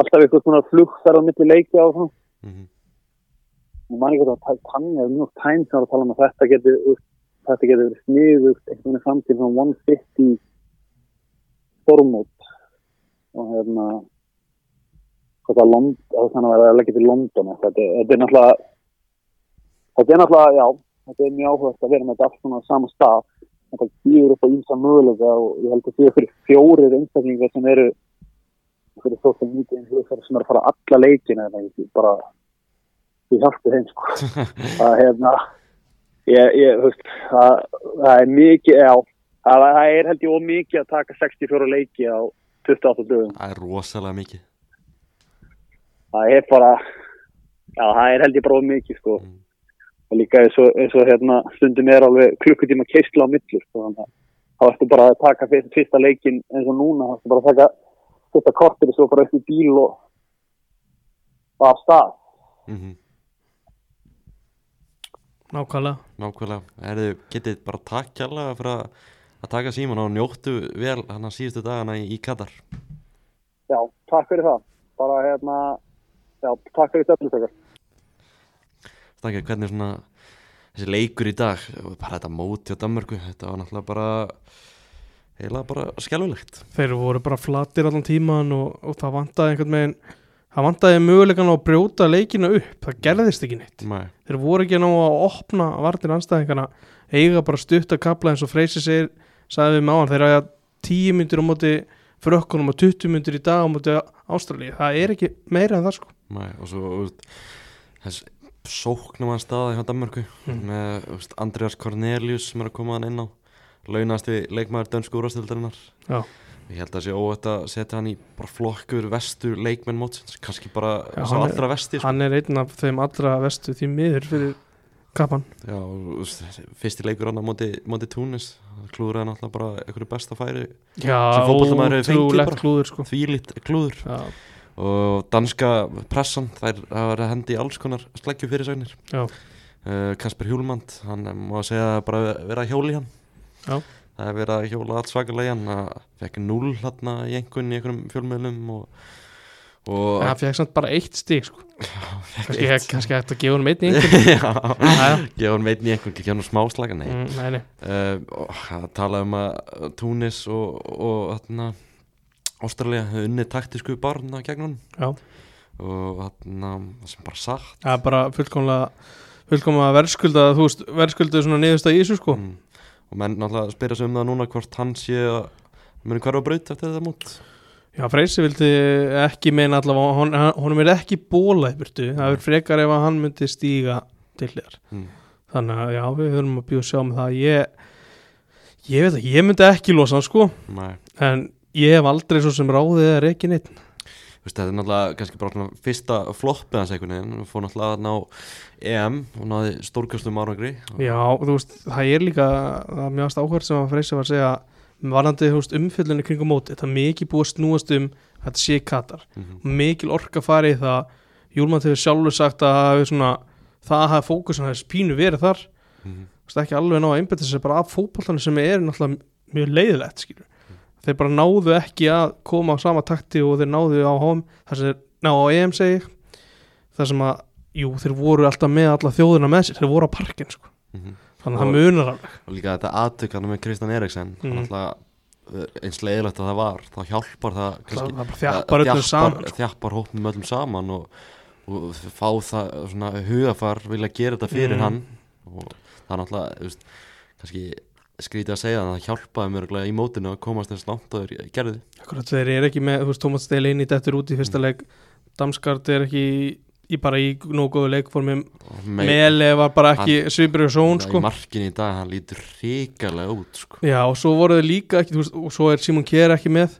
alltaf eitthvað svona flug þar á milli leiki og svona. Mhm. og man ekki hvort að mjög tæm sem að tala um að þetta getur þetta getur verið sniðugt einhvern veginn fram til svona 150 stormót og hérna það Lond, þannig að það er ekki til London þetta, þetta er náttúrulega þetta er náttúrulega, já þetta er mjög áhugast að vera með þetta allt svona á sama stað. þetta býður upp á ímsa mögulega og ég held að því að fyrir fjórir einstaklingar sem eru fyrir social media influencer sem eru að fara alla leikina ekki, bara ég hjálpi þeim sko. *laughs* Það er hérna er mikið já, það, það er held ég of mikið að taka 64 leiki á 28 dögum. Það er rosalega mikið. Það er bara já, það er held ég bara of mikið sko. Mm. Og líka eins og, eins og hérna stundum er alveg klukkutíma keisla á millu sko, þannig að þá ertu bara að taka fyrsta, fyrsta leikin eins og núna, þá ertu bara að taka fyrsta kortir og svo bara upp í bíl og og af stað. Mm nákvæmlega. Nákvæmlega, erðu getið bara takk kjærlega fyrir að, taka síman og njóttu vel hann að síðustu dagana í, í Katar. Já, takk fyrir það. Bara hérna, já, takk fyrir stöfnustökar Stakka, hvernig svona þessi leikur í dag, bara þetta móti á Danmörku, þetta var náttúrulega bara eiginlega bara skjálfilegt þeir voru bara flatir allan tíman og, og það vantaði einhvern veginn það vantaði mögulegan á að brjóta leikina upp það gerðist ekki neitt. Nei, þeir voru ekki ná að opna vartir anstæðingana eiga bara stutt að kapla eins og Freysi segir, sagði við máan þeir hafa 10 myndir á móti frökkunum og 20 myndir í dag á móti Ástralíu, það er ekki meira en það sko. Nei, og svo þess sóknum að staða hjá Danmörku. Mm. með veist, Andreas Cornelius sem er að koma hann inn á. Launasti leikmaður dönsku úrastildarinnar Já. Ég held að sé óvægt að setja hann í bara flokkur vestu leikmenn mótsins, kannski bara Já, hann að er- allra vesti sko. hann er einn af þeim allra vestu því miður fyrir kapan Já, fyrsti leikur hann á móti, móti Túnis. Klúður hann alltaf bara einhverju besta færi já, Sem ótrúlegt klúður sko. Þvílít klúður. Já, og danska pressan þær hafa hendi í alls konar sleggju fyrirsagnir uh, Kasper Hjúlmand, hann eh, má segja bara vera að hjóla í hann. Já. það er verið að hjóla allt svakalega í hann. Að fekk null hérna í einhvern í einhverjum fjölmiðlum og, og það fekk samt bara eitt stík sko. *laughs* Kannski, hægt að gefa *laughs* Já, Jæja. gefa hann meitn í einhvern, gefa hann smáslaga, nei. Mm, nei, nei, uh, og það talaði um að Túnis og, og þarna Ástralja hefði unnið taktísku barna gegn Já. og það sem bara sagt það er bara fullkomlega verðskulda þú veist, verðskuldu svona niðursta í þessu sko mm. og menn náttúrulega spyrja sig um það núna hvort hann sé að muni hverfa braut eftir þetta mót Já, Freysi vildi ekki meina allavega, hon, honum er ekki bóla í burtu, það er frekar ef að hann myndi stíga til þér. mm. Þannig að já, við höfum að bjóða sjá með það. Ég, ég veit ekki, ég myndi ekki losa hann sko, Nei, en ég hef aldrei svo sem ráðið eða ekki neitt. Þetta er náttúrulega kannski bara fyrsta floppið hans einhvern veginn, fór náttúrulega að ná EM og náði stórkjöstum árangri Já, þú veist, það er líka, það er mjög áhverð sem að Freysi var að segja, varandi umfyllunni kringum móti, þetta er mikið búið að snúast um að þetta sé Katar. mm mikil orka farið það Júlmann hefur sjálfur sagt að það svona það hafi fókusin hafi spínu verið þar -hmm. Þú veist, ekki alveg ná að einbetta sér bara af fótboltanum sem er náttúrulega mjög leiðilegt skilur. Þeir bara náðu ekki að koma á sama takti og þeir náðu á HM þar sem þeir ná á EM segi þar sem að, jú, þeir voru alltaf með alla þjóðina með sér, þeir voru á parkin sko. Mhm. þannig að það munar alveg og líka þetta aðtökana með Kristján Eriksen mm. eins leiðilegt að það var þá hjálpar það það, kannski það bara þjappar sko. þjappar hópnum öllum saman og, og fá það svona hugafar vilja gera þetta fyrir Mm. hann og það er náttúrulega kannski skrítið að segja það það hjálpaði mér í mótinu að komast eins langt og þeir gerði Akkurat, þeir eru ekki með, þú veist, Thomas Delaney dettur út í fyrsta Mm. leik Damskart er ekki í, í bara í nógu góðu leikformi og mei- Mele var bara ekki svipur og són sko. í markinu í dag hann lítur ríkalega út sko. Já, og svo voru þau líka ekki, þú veist, og svo er Simon Kjær ekki með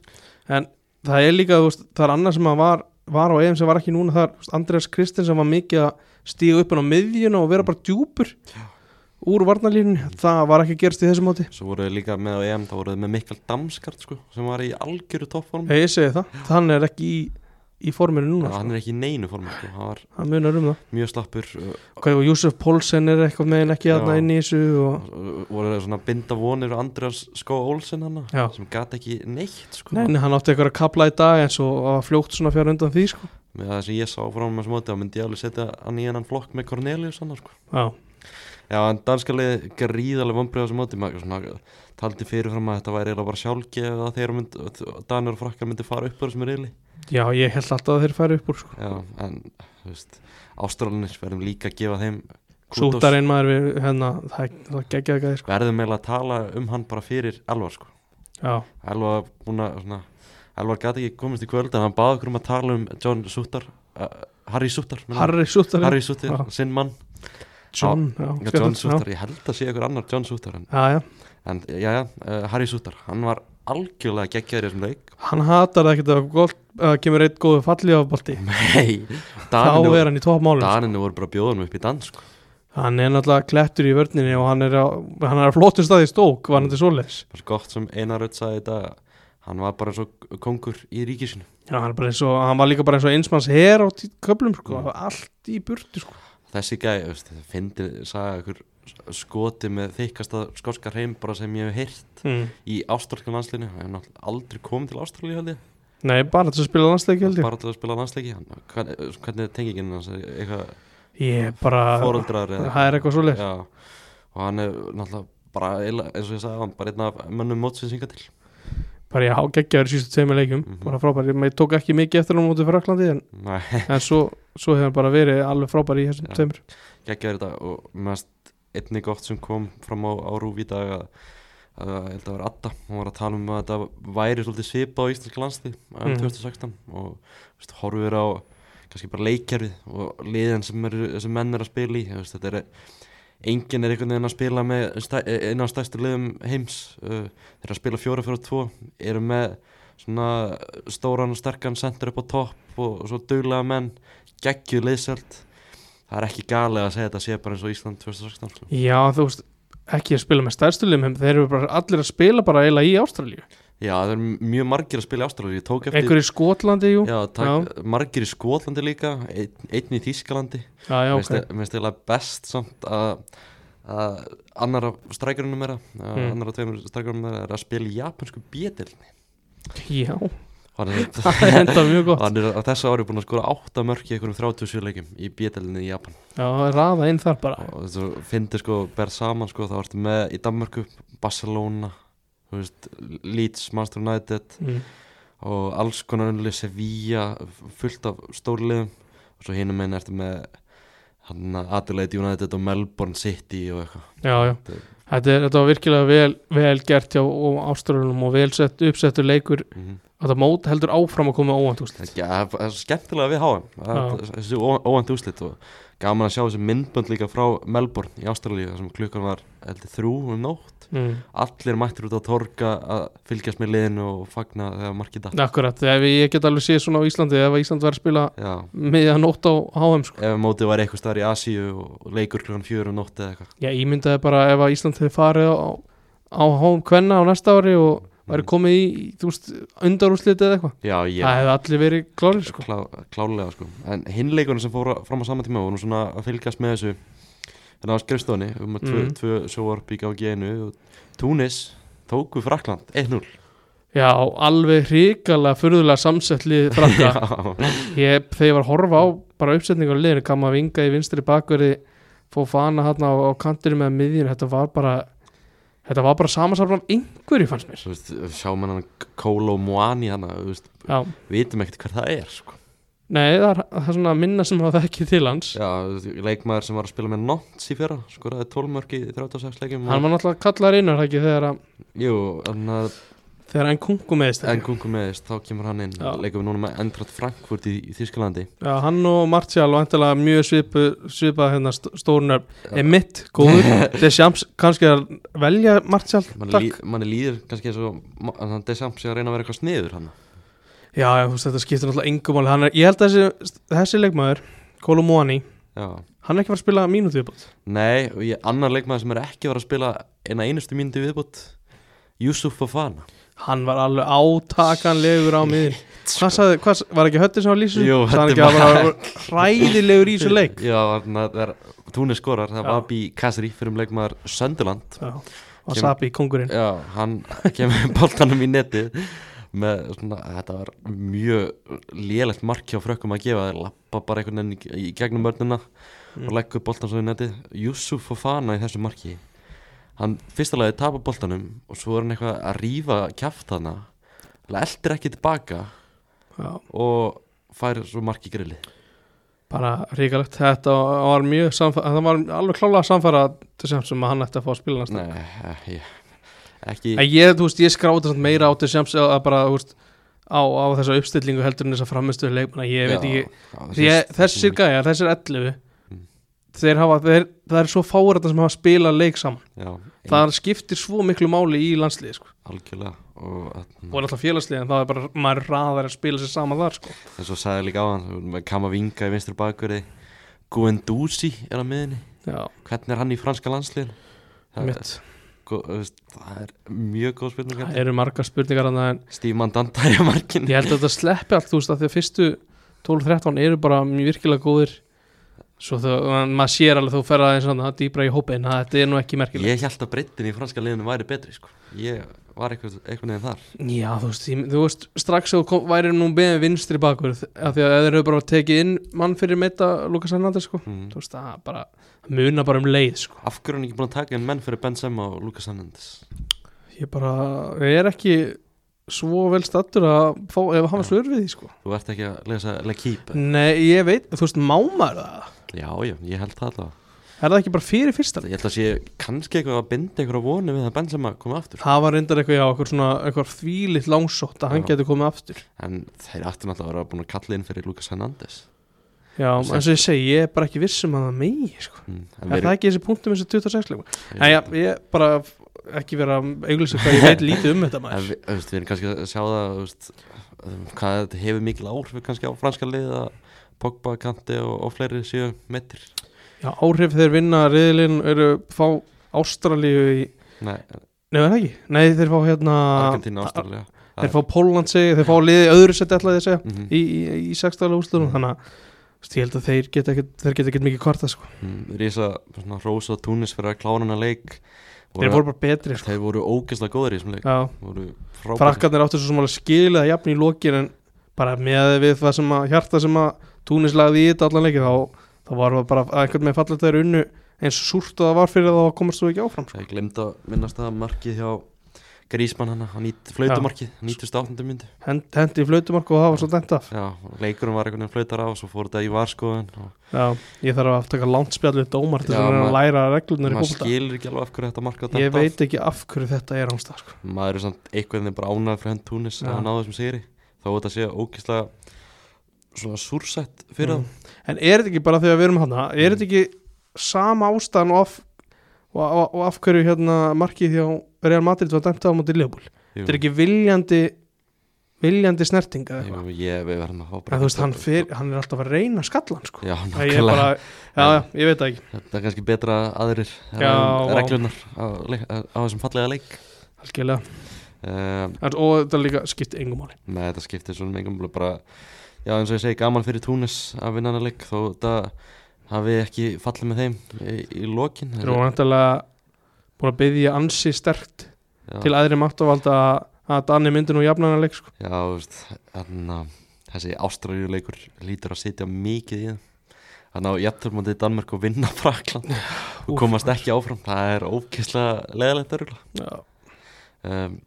en það er líka, þú veist, það er annað sem að var var á EM sem var ekki núna þar Andreas Kristins sem var mikið að stíga upp inn á miðjuna og vera bara djúpur úr varnalínunni, það var ekki að gerast í þessu móti Svo voru þið líka með á EM, þá voru þið með Mikael Damskart sko, sem var í algjöru toppform ég segi það, hann er ekki í, í forminu núna, Hann sko. er ekki í neinu form sko. hann var hann munar um það mjög slappur okay, og Júsef Pólsen er eitthvað megin ekki aðna Já. inn í þessu og, voru það svona binda vonir og Andreas Skó Olsen hann Já. sem gat ekki neitt sko. nei, hann átti eitthvað að kapla í dag en svo fljótt svona fjár undan því sko. með það sem ég sá frá hann með smóti þá myndi ég alveg setja hann í hennan flokk með Cornelius hann sko. já, Já, en danskalið gríðarlega vombrið á þessu móti maður svona taldi fyrirfram að þetta væri eiginlega bara sjálfgeð að þeir myndi, Danur og Frakkar myndi fara upp á þessum riðli já, ég held alltaf að þeir færi upp úr sko. Já, en þú veist Ástralinir verðum líka að gefa þeim kúdós. Sútarinn maður við, hérna, það, það geggjaði ekki sko. Verðum eiginlega að tala um hann bara fyrir Elvar sko já, Elvar búin að svona Elvar gæti ekki komist í kvöld en hann baði okkur um að tala um John Sútar uh, Harry Sútar. Harry Sútarinn Harry Sútar, sinn mann John, já, Já, John. Sútar, ég held að sé ykkur annar John Sútar en, já, já, en já, já, uh, Harry Sútar hann var algjörlega geggjaður í þessum leik hann hatar ekkert að gól, uh, kemur eitt góðu falli á bolti Nei, þá er hann í toppmálum sko. Daninu voru bara bjóðanum upp í dans sko. hann er náttúrulega klettur í vörninni og hann er á, hann er á flottum staði í stók var hann til svo gott sem Einar Rödd sagði þetta hann var bara eins og kongur í ríkisinu já, hann, bara eins og, hann var líka bara eins og einsmanns her á köflum sko, Mm. allt í burtu sko. Þessi þú veist, fyndi sagði ykkur skoti með þykasta skotska hreim bara sem ég hef heyrt mm. í ástralska landslinu hann hef aldrei komið til Ástralíu held ég. Nei, bara til að spila landsleiki held ég. Bara til að spila landsleiki hann, hvernig, hvernig er tengingin hans? Eitthvað ég bara, það er eitthvað Já, og hann er náttúrulega bara eins og ég sagði hann bara einn af mönnum mótsins hinga til bara ég há geggjaður í sístu tveimur leikum Mhm. bara frábær, ég, ég tók ekki mikið eftir hann mútið Fraklandi en, Nei, en svo, svo hefur hann bara verið alveg frábær í þessum Já. tveimur geggjaður þetta og mest einni gott sem kom fram á, á rúf í dag að, ég held að vera Adda hún var að tala um að þetta væri svolítið svipa á íslenska landslið um Mhm. 2016 og veist, horfir á kannski bara leikkerfið og liðin sem, er, sem menn er að spila í veist, þetta er enginn er einhvern veginn að spila með stæ, eina af stærstu liðum heims uh, þeir að spila 4-4-2 eru með svona stóran og sterkan sendur upp á topp og, og svo duglega menn geggjuð liðsöld það er ekki galið að segja þetta sé bara eins og Ísland 2016 sko. já, þú veist, ekki að spila með stærstulim þeir eru bara allir að spila bara eiginlega í Ástralíu Já, það er mjög margir að spila í Ástralíu. Einhver í Skotlandi, jú? Já, tak, margir í Skotlandi líka einn, einn í Þískalandi já, já, Mér finnst eiginlega best samt að að annar af strækjurinn meira Mm. mm. annar af tveimur strækjurinn meira er að spila í japansku bjetilni já, er, *laughs* það er enda mjög gott. Er á þessu ári búin að skora 8 mörk í einhverjum 37 leikum í bjetilni í Japan. Já, raða inn þar bara. Þessu finnir sko, ber saman sko, þá ertu með í Danmarku Barcelona þú veist, Leeds, Manchester United mm. og alls konar unnli Sevilla fullt af stórliðum og svo hinum einn ertu með Adelaide United og Melbourne City og eitthvað. Já, já. Þetta- Þetta, er, þetta var virkilega vel, vel gert hjá Ástralunum og vel sett, uppsettur leikur. Mhm. þetta mót heldur áfram að koma óvænt Það er- það er skemmtilega við háum þessi ó- óvænt úslit og gaman að sjá þessi myndbönd líka frá Melbourne í Ástralíu þar sem klukkan var þrjú um nótt. Mm. allir mættir út á torga að fylgjast með liðinu og fagna þegar markið datt. Akkurat, ef ég get alveg séð svona á Íslandi ef Ísland var að spila Já, miðja nótt á HM sko. ef mótið var eitthvað staðar í Asíu og leikur klukkan fjögur um nótt eða eitthvað. Já, ég myndaði bara ef að Ísland hefði farið á, á HM kvenna á næsta ári og væri komið í, þú veist, undarúslitið eða eitthvað. Já, ég Það hefði allir verið klárið sko. Klá, klálega sko. En hinleikurinn sem fór fram á sama tíma voru svona að fylgjast með þessu þannig á skrifstofunni um að tvö, Mhm. tvö sjóarp í og Túnis tóku Frakland 1-0 Já, alveg hrikalega furðulega samsettlið frakka. *laughs* Ég, þegar ég var að horfa á bara uppsetningu á liðinu, kam að vinga í vinstri bakverði fóð fana hann á, á kantinu með miðjun, þetta var bara þetta var bara samansarfn af einhverju fannst mér. Sjá mann hann Kólo Moani hann við Já, vitum ekkert hver það er sko. Nei, það er, það er svona minna sem hafa ekki til hans. Já, leikmaður sem var að spila með Notts í fyrra skoraði 12 mörg í 36 leikum hann var náttúrulega er það ekki þegar, að, Jú, þannig að þegar enn kungu meðist en kungum meðist þá kemur hann inn. Leikum við núna með Endrat Frankfurt í, í Þískalandi Já, hann og Martial og endilega mjög svipu, svipað hérna stórnöfn Emitt, góður. *laughs* Deschamps kannski að velja Martial takk. lí, manni líður kannski eins og ma- að hann Desamps sé að reyna að vera eitthvað sniður hann Já, veist, þetta skiptir náttúrulega Hann er, Ég held að þessi, þessi leikmaður Kolumóani, Já, hann er ekki að fara að spila mínútu viðbútt nei, og ég, annar leikmaður sem er ekki að vera að spila eina einustu mínúti viðbútt Yusuf Fofana. Hann var alveg átakanlegur á miðin Hvað sagði, hvað, var ekki höttir sem var lýsum? Jú, að hann var- hræðilegur í þessu leik? Já, að það er Túnis skorar, það var Bí Kassri fyrir um leikmaður Sönderland Já, Wasabi, kongurinn Já, hann kemur boltanum í netið með svona, þetta var mjög lélegt mark hjá frökkum að gefa. Þeir lappa bara einhvern veginn í, í gegnum mörnina og leggja upp boltan svo í netið. Yusuf Fofana í þessu marki hann fyrsta lagi tapar boltanum og svo er hann eitthvað að rífa kjaft hana eldir ekki tilbaka Já, og fær svo marki grilli bara ríkalegt Þetta var mjög samfæra Það var alveg klálega samfæra til sem sem að hann ætti að fá að spila næsta Nei, ég, ekki En ég, þú veist, ég skráði samt meira á sem að bara, þú veist á, á þessa uppstillingu heldur en þessa framistuðu leikmanna ég veit ekki, þessir gæjar, þessir 11 Mm. þeir hafa, þeir, það er svo fáur þetta sem hafa spilað leik saman. Já, það skiptir svo miklu máli í landsliði sko. algjörlega og og þarna- er alltaf félagsliði en það er bara, maður er raðar að spila sér saman þar sko. eins og sagði líka á hann með Kamavinga í vinstri bakverði Guendouzi er á miðinni já, hvernig er hann í franska landsliðin það, veist, það er mjög góð spurning það eru margar spurningar Steve Mandanda í markin ég held að þetta sleppi allt, þú veist, að því að fyrstu 12-13 eru bara mjög virkilega góðir. Svo þau, maður sér alveg þú fer aðeins svona dýbra í hópin að þetta er nú ekki merkilegt. Ég held að breyttin í franska liðinu væri betri sko. ég var eitthvað, eitthvað neðin þar Já, þú veist, ég, þú veist strax kom, væri nú með vinstri bakur af því að þeir eru bara tekið inn mann fyrir meita Lukas Hernandez sko. mm. þú veist, það bara muna bara um leið sko. af hverju er hann ekki búin að taka inn menn fyrir Benzema og Lucas Hernandez ég bara, ég er ekki svo vel stattur að fá, ef hann var slur við því sko. þú ert ekki að lesa L'Equipe Nei, ég veit, þú veist, mámar það já, já, ég held það allavega er það ekki bara fyrir fyrsta ég held að sé kannski eitthvað að binda eitthvað voni við að Benzema komi aftur. Það var reyndar eitthvað, já, eitthvað svona eitthvað þvílitt langsótt að hann geti komið aftur. En þeir ættu náttúrulega að vera búin að kalla inn fyrir Lucas Hernandez. Já, Sem- eins og ég segi, ég er bara ekki viss um að það megi sko. mm. er það ekki þessi punktum eins og 26 leikum já, ég bara ekki vera auglýsa hvað ég veit lítið um þetta En maður. við, þú veist, við erum kannski að sjá það þú veist, um, hvað þetta hefur mikil áhrif kannski á franska lið að Pogba, Kanti og, og fleiri séu meittir Já, áhrif þeir vinna riðlinn eru fá Ástralíu í Nei, Nei, er það ekki? Nei, þeir fá hérna Argentínu, Ástralja Þeir fá Pólland segi, þeir fá liði öðru seti ætlaði ég að segja mm í, í, í sextala úrslutum Mhm. þannig að ég held að þeir geta ekkert þeir geta ekkert mikið kvarta sko. -hmm. Rísa svona Rósa Túnis fyrir að klára hana leik þeir voru bara betri sko. Þeir voru ógeðslega góðir í þessum leik voru frakkarnir áttu svo skilið að jafn í lokin en bara með við það sem að hjarta sem að Túnis lagði í þetta allan leikið þá, þá var það bara að einhvern veginn fallið þeir unnu eins og súrt og það var fyrir þá komast þú ekki áfram sko. Ég glemt að minnast það markið hjá Grísmann hana, hann nýtt flautumarkið, nýttust áttundu myndu Hend, hendi í flautumark og það var svo dæmt af. Já, leikurum var einhvern veginn flautar á og svo fór þetta í varskoðun og Já, ég þarf að taka langt spjall við dómar til að maður- læra reglunar í maður fólkta skilur ekki alveg af hverju þetta marka Ég veit ekki af hverju þetta er ámstað sko. maður er samt einhvern veginn bara ánægð fyrir henn Túnis að hann náðu þessum sigri. Þá þetta sé ógeðslega svona súrsætt fyrir Mm. En er þetta ekki bara þegar við erum hana Er þetta ekki sama ástæðan og af, og, og, og af hverju hérna markið hjá Real Madrid var dæmt á móti Leopold Þetta er ekki viljandi viljandi snerting eða Jú, eitthvað? ég að fá bara En veist, hann, fyr, hann er alltaf að reyna skallan sko. Já, ég bara, já, já, ég veit það ekki. Þetta er kannski betra að aðrir vá. reglunar á, leik- á þessum fallega leik. Algjörlega. Um, Og þetta líka skipti engum máli. Með þetta skiptir svona mengum bara, já eins og ég segi gaman fyrir Túnis að vinna hana leik þó þetta hafi ekki fallið með þeim í, í lokin. Þeir eru vantilega búin að byggja ansi sterkt já, til aðri máttuvalda að Danni myndi nú jafnana leik sko. já, þú veist, þarna, þessi ástraljuleikur lítur að sitja mikið í það þannig að jætturmandi Danmörk og vinna *laughs* Frakland og komast ekki áfram. Það er ókysla leðalegt örgulega Já, um,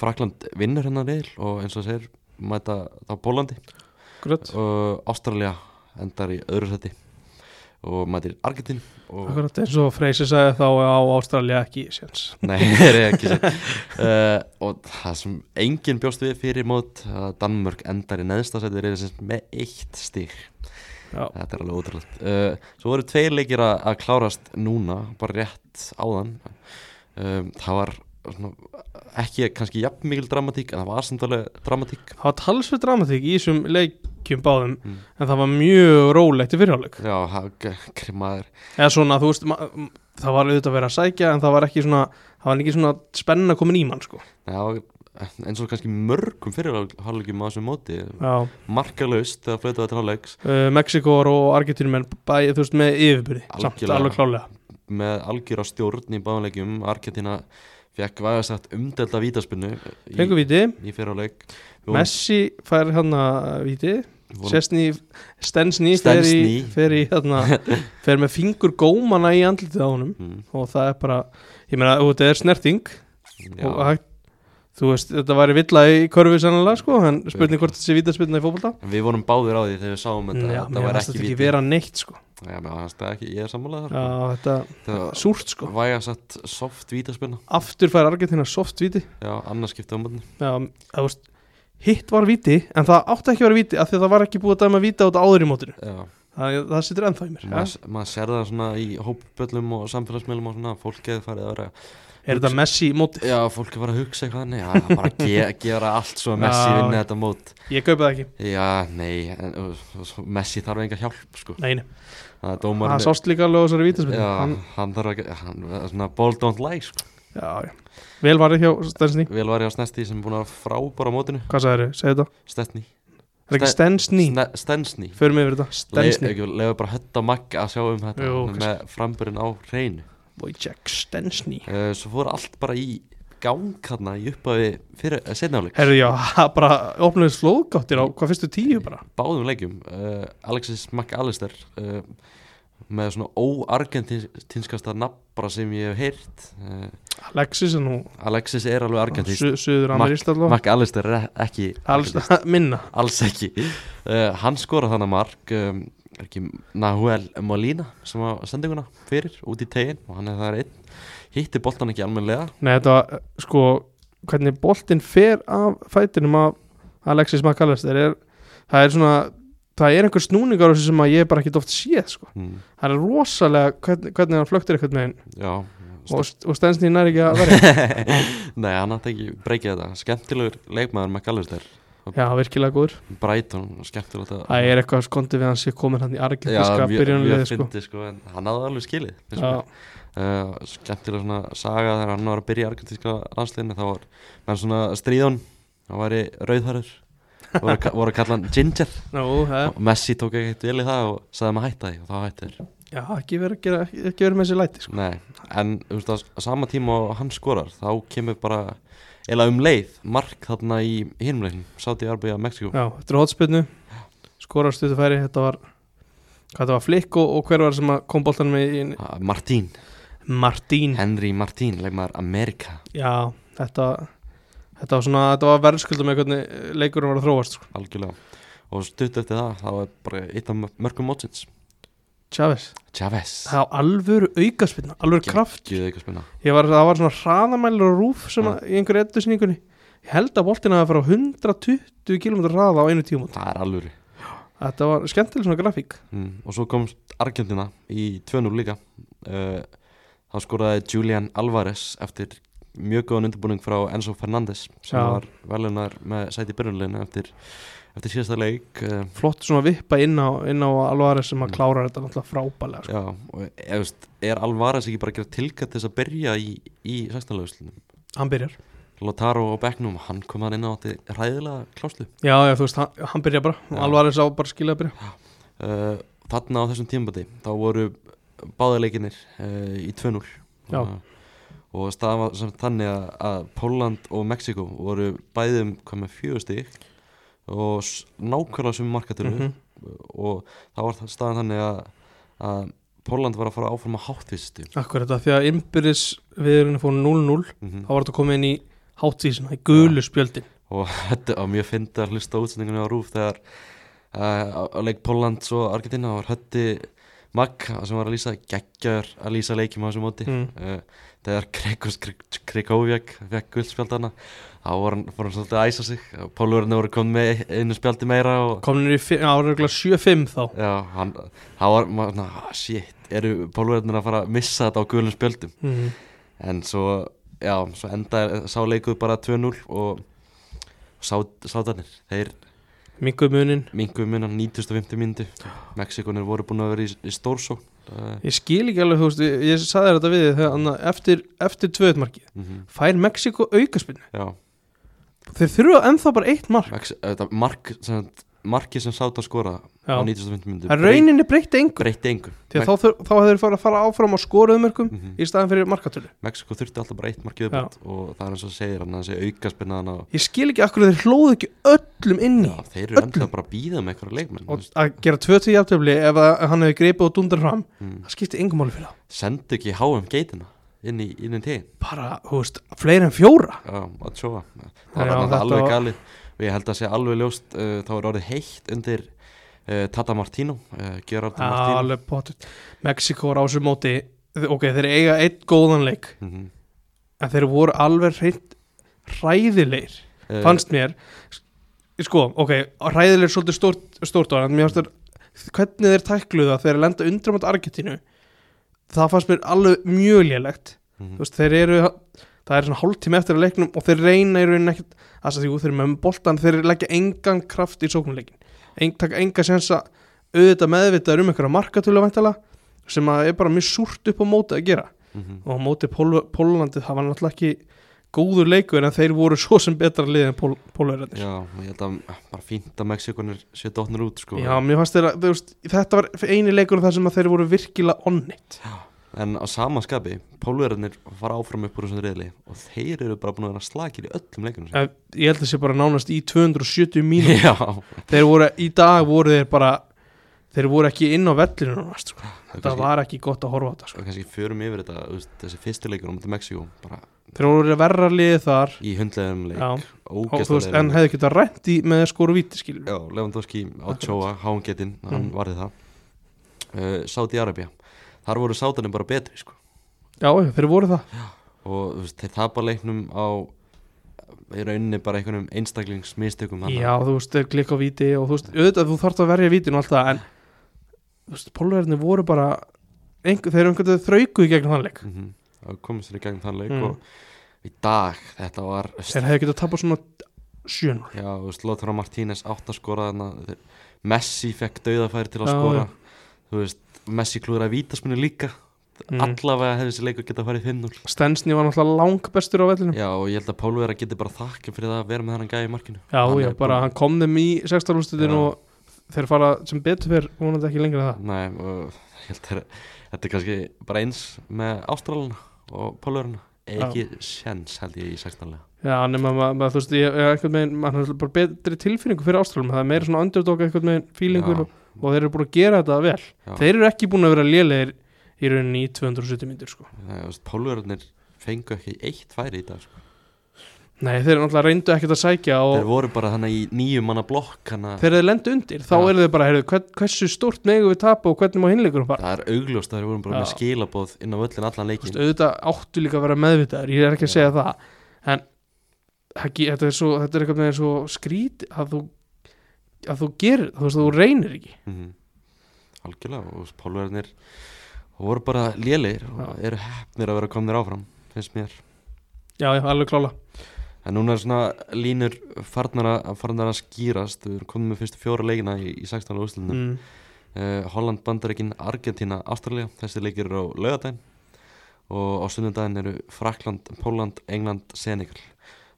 Frakland vinnur hennar reyl og eins og segir mæta þá og Ástralja endar í öðru seti og mætir Argentín og Akkurat eins og Freysi sagði þá á Ástralja ekki séns. *laughs* Nei, það er ekki sér uh, og það sem enginn bjóst við fyrir mót að Danmörk endar í neðsta seti er sagt með eitt stík Já, þetta er alveg ótrúlega uh, svo voru tveir leikir að klárast núna bara rétt áðan. Um, það var svona, ekki kannski jafn mikil dramatík en það var samt alveg dramatík. Það var talsveit dramatík í þessum leikjum báðum Mm. en það var mjög rólegt í fyrirháleik Já, krimaður eða svona, þú veist, það var auðvitað að vera að sækja en það var ekki svona, var ekki svona spenna komin í mann, sko. Eins og kannski mörgum fyrirhálegjum á þessu móti Já, markalaust þegar flautaði til hálfleiks. Uh, Mexikóar og Argentínumenn bæði, þú veist, með yfirbyrði samt alveg klálega með algjör á stjórn í báðanleikjum Argentina fekk vægast sagt umdelda vítaspinnu í, Fengu víti, í fyrirháleik Messi fær hann að víti Sessni, Stensni fer í, fer í hérna, *laughs* fer með fingur gómana í andlitið á honum. Mm, og það er bara, ég meina, þetta er snerting. Já, og hægt, þú veist, þetta væri villa í körfu sannlega, sko, en spurning hvort þetta sé vítaspilna í en við vorum báðir á því þegar við sáum þetta. Já, þetta mér var fannst ekki þetta ekki víti vera neitt, sko. Já, mér fannst það ekki, ég er sammálaðar Já, þetta, það súrt, sko. vægast sagt soft vítaspinna Aftur fær Argentina soft víti. Já, annars skipta um mótni Já, þú veist, hitt var víti en það átti ekki að vera víti af því að það var ekki búið að dæma víti á þetta áður í mótinu. Já, það, það situr ennþá í mér. Ja? maður maður sér það svona í hópböllum og samfélagsmiðlum og svona fólk hefur farið að vera Er þetta Messi móti? já, fólk hefur farið að hugsa eitthvað þannig. Já, bara ge *laughs* gera allt svo að Messi Já. vinni þetta mót. Ég kaupa það ekki. Já, nei, en, og Messi þarf enga hjálp sko. Nei, nei, það er það dómarinn sást líka alveg á þessari vítaspilna já, hann, hann, þarf ekki hann, svona ball don't lie sko. já, já. Vel varðið hjá Stensny. Vel var ég á Snesti sem er búin að frábara mótinu. Hvað sagður þau? Segðu þetta. Stestni Er ekki Ste- Stensny? Sne- Stensny. Förum við yfir þetta. Stensny. Lefa bara hött á magg að sjá um þetta Jú, með framburinn á hreinu Wojciech Stensny. Uh, Svo fór allt bara í gang hérna í upphafi fyrir uh, setnáleik Herðu, já, bara opnaði slóðgáttir á hvað fyrstu tíu bara? Báðum leikjum uh, Alexis McAllister uh, með svona óargentinskasta nafnbara sem ég hef heyrt uh, Alexis er nú Alexis er alveg argentinsk McAllister er ekki Alls *laughs* minna. Alls ekki. Uh, hann skora þannig mark um, ekki Nahuel Molina sem var sendinguna fyrir út í tegin og hann er það einn. Hitti boltan ekki almennilega. Nei, þetta var, eh, sko, hvernig boltinn fer af fætinum af Alexis McAllister er, það er svona, það er einhver snúningar sem ég bara ekki oft séð, sko. mm, Það er rosalega hvernig, hvernig hann flöktir eitthvað með henn já. Og, og Stensny nær ekki að verja. *laughs* nei hann hætti ekki breykið þetta. Skemmtilegur leikmaður McAllister Já, virkilega góður. Brighton skemmtilegt að Það er eitthvað skondið við hann sé komin hann í byrjunliði, mjög sko. sko hann hafði alveg skilið uh, skemmtilega svona saga þegar hann var að byrja í argentinska landsliðinu þá var hann svona stríðan hann væri rauðhærður. Voru, að ka- voru að kalla hann Ginger. Nú, það og Messi tók ekkert vel í það og sagði maður hætta því og þá hætti þér Já, ekki verið með þessi læti, sko. Nei, en þú veist að á sama tíma hann skorar þá kemur bara eða um leið mark þarna í hinumleiknum Sáti Arbið að Mexiko Já, þetta er hotspilnu, skorar stuðu færi, þetta var, hvað þetta var flikk og, og hver var sem kom boltan með í Ah, Martín, Martín. Henry Martín leikmaður Amerika. Já, þetta þetta var svona, þetta var verðskulda með hvernig leikurinn var að þróast sko. algjörlega. Og stutt eftir það þá er bara eitt af mörgum mótsins Chavez. Það var alvöru aukaspilna alvöru kraft, var, það var svona hraðamælir og rúf sem að, í einhverju eddursningunni ég held að boltina að fara á 120 km hraða á einu tímut Það er alvöru. Þetta var skemmtileg svona grafík. Mm. Og svo komst Argentina í 2-0 líka. Uh, Þá skoraði Julian Alvarez eftir mjög góðan undirbúning frá Enzo Fernandes sem Já. var velunar með sæti byrjunleginu eftir, eftir síðasta leik uh, flott svona vippa inn á, inn á Alvarez sem að Mm. klára þetta náttúrulega frábælega sko. Já, og ég veist, er Alvarez ekki bara að gera tilkætt til þess að byrja í, í 16. lögslunum hann byrjar Lotaro og Becknum, hann kom hann inn á þetta ræðilega kláslu já, já, þú veist, hann, hann byrjar bara Já. Alvarez á bara skilja að byrja uh, Þarna á þessum tímabati þá voru báðarleikinir uh, í 2-0 Já. uh, og staða var þannig að, Póland og Mexiko voru bæðum fjögur stig og nákvæmlega sem markatölu Mhm. og þá var það staðan þannig að, að Póland var að fara áfram að háttvistu Akkur þetta, því að innbyrðis viðurinn fór 0-0 mm þá var þetta komið inn í háttísina, í gulu spjöldin. Og *laughs* þetta var mjög fyndið að hlusta útsendingunni á Rúf þegar uh, á, á leik Pólands og Argentina var hötti Magg sem var að lýsa geggjar að lýsa leikjum á þessu móti mm. uh, þegar Krekos Krekovjak fekk guldspjaldana þá hann, fór hann svolítið að æsa sig Pólurinn voru komið með einu spjaldi meira og komin í árauglega 7-5 þá já, hann, þá var svona, ah, shit, eru Pólurinn að fara að missa þetta á gulum spjöldum mm. en svo já, svo enda sá leikuð bara 2-0 og sá, sátarnir, þeir minguð munin minguðu munan 9050 myndu Mexikonir voru búin að vera í, í stórsókn. Uh, Ég skil ekki alveg, þú veist, ég, ég saði þetta við þegar annað, eftir, eftir tvöðmarki mm fær Mexiko aukaspinnu já, þeir þurfa ennþá bara eitt mark. Mex þetta mark sem, marki sem sátar skora Já. á 9050 myndu en rauninni breytti engur breytti engu. Því að þá, þur- þá hefur þeir fara að fara áfram á skoruðumörkum Mhm. í staðan fyrir markatölu. Mexiko þurfti alltaf bara eitt markið uppátt og það er eins og segir hann að þessi aukaspinnaðan á ég skil ekki akkur þeir hlóðu ekki öllum inn í Já, þeir eru Öllum. enda bara að býða með eitthvað leikmenn og að gera 20 jafntöfli ef að hann hefur greipið og dundar fram mm. það skipti engum máli fyrir það sendu ekki HM geitina inn í, inn í tegin bara, þú veist, fleiri en fjóra. Já, að sjóa Það Já, er já, þetta alveg var- galið. Og ég held að sé alveg ljóst uh, þá er orðið heitt undir Tata Martino uh, Gerard Já, Martino. Alveg potið Mexiko er á þessu móti ok, þeir eiga eitt góðan leik. Mm -hmm. en þeir voru alveg hreint hræðilegir uh, fannst mér. Sko, ok, hræðilegir er svolítið stórt, stórt á hann, mér fannst þér hvernig þeir tækluðu það þegar þeir lenda undra mot Argentínu það fannst mér alveg mjög lélegt. Mhm. þú veist, þeir eru það er svona hálftími eftir að leiknum og þeir reyna í rauninni ekkert þess að því þeir eru með boltan þeir leggja engan kraft í sóknuleikin Eng, taka enga sens að auðvitað meðvitað um einhverja markatölu vantala sem að er bara mjög súrt upp á móti að gera. Mhm. og á móti Pól, Póllandið það var náttúrulega ekki góður leikur en þeir voru svo sem betra lið en Pól, Pólverðarnir Já, ég held að bara fínt að Mexikonir séu dotnir út sko. Já, mér fannst þeir að þú veist, þetta var eini leikur þar sem að þeir voru virkilega onnit En á sama skapi, pólverðarnir fara áfram upp úr þessum reyðli og þeir eru bara búin að vera slakir í öllum leikunum Eh, Ég held að það sé bara nánast í 270 mínútur. Já, þeir voru, í dag voru þeir bara þeir voru ekki inn á vellinu sko. það það var ekki gott að horfa á þetta sko. kannski förum yfir þetta veist, þessi fyrsti leikur á mútið Mexíkó bara þeir voru verra liðið þar. Í hundlegum leik. En hefði getað rænt í með skoru víti skilur Já, Lewandowski á Tjóa, Háangetinn, hann Mm. varði það. Uh, Sáti Arabia Þar voru sátanir bara betri sko. já, já, þeir voru það og þú veist, þeir tapa leiknum á í rauninni bara einhvernum einstaklingsmistökum já, þú veist, þeir klikka á víti og þú veist, auðvitað þú þarft að verja vítin og allt það en þú veist, pólverðinni voru bara einhver, þeir eru einhvern veginn þraukuð í gegnum þann leik mm -hmm. komið sér í gegn þann leik Mm. og í dag, þetta var þeir hefði getað tapað svona sjön já, þú veist, Lothar Martínez átt að skora þeir, Messi fekk dauðafæri til að Já, skora já. þú veist, Messi klúðraði vítasmunni líka. Mm. allavega hefði þessi leikur getað farið 5-0 Stensni var náttúrulega lang bestur á vellinu Já, og ég held að Pálvera geti bara þakka fyrir það að vera með hann gæði í markinu. Já, Hann já, er bara hann kom þeim í 16 úrslitin Já. og þeir fara sem betur fyrir vonandi ekki lengra en það. Nei, og ég held að þetta er kannski bara eins með Ástralana og Pálveruna ekki sjens held ég í 16 lega Já, nema þú veist, ég, ég einhvern veginn, maður er bara betri tilfinningu fyrir ástralum, það er meira svona underdog veginn feelingur Já. og, og þeir eru búin að gera þetta vel. Já. Þeir eru ekki búin að vera lélegir í rauninni í 270 myndir, sko. Pálverunir fengu ekki eitt færi í dag sko. Nei, þeir náttúrulega reyndu ekkert að sækja Þeir voru bara þannig í nýju manna blokk hana, þegar þeir lendu undir, þá Já. eru þeir bara, heyrðu, hvern, hversu stórt megu við tapa og hvernig má hinleikur. Það er augljóst að þeir voru bara Já. með skilabóð inn á völlin allan Þú leikin veist, auðvitað áttu líka að vera meðvitaður, ég er ekki að segja það, en ekki, þetta er svo, þetta er einhvern veginn svo skrít að þú, að þú gerir, þú veist, þú reynir ekki. mm Algjörlega og Pálverunir voru bara lélegir og eru hefnir að vera komnir áfram finnst mér Já, já, alveg klála. En núna er svona línur farnar að, farnar að skýrast Við erum komið með fyrstu fjóra leikina í, í 16. úrslunum Mm. uh, Holland, Bandaríkin, Argentina, Ástralía Þessi leikir eru á laugardaginn Og á sunnudaginn eru Frakland, Póland, England, Senegal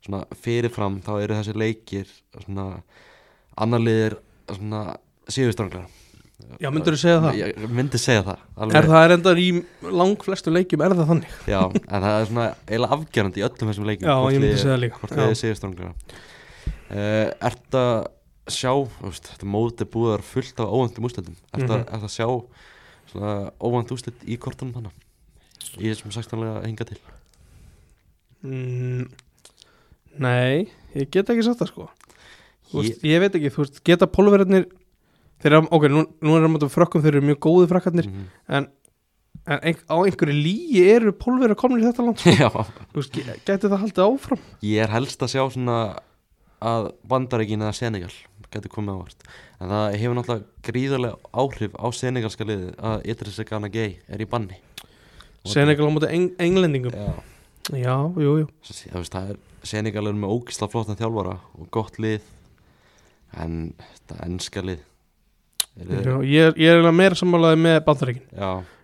Svona fyrirfram þá eru þessi leikir Svona annar liðir Svona síðustranglar Já, myndirðu segja það? Ég myndi segja það alveg. Er það er endar í lang flestu leikjum, er það þannig? Já, en það er svona eiginlega afgerandi í öllum þessum leikjum Já, ég myndi segja það líka. Hvort þið séu stranglega uh, Ert að sjá þú veist, Þetta mót er búið að vera fullt af óvæntum úrslitum Ert Mhm. að, að sjá svona óvænt úrslit í kortunum hana Í þessum 16 lega hinga til Mm, nei, ég get ekki sagt það sko Þú veist, Ég veit ekki, þú veist, geta pólverðarnir Þeir eru, ok, nú, nú er það mútið frökkum Þeir eru mjög góði frakkarnir Mhm. En, en ein, á einhverju lígi eru pólverðar komnir í þetta land sko. *laughs* Já, Þú veist, ge- gæti það haldið áfram? Ég er helst að sjá svona að bandaríkin eða Senegal getur komið ávart en það hefur náttúrulega gríðarlega áhrif á senegalska liðið að Idris Gana Gay er í banni. Senegal á mútið eng, englendingum? Já, Já, jú, jú. Veist, það er Senegal er með ógisla flottan þjálfara og gott lið en þetta ennska lið er, Já, ég, er- ég er eiginlega meira sammálaði með bandaríkin.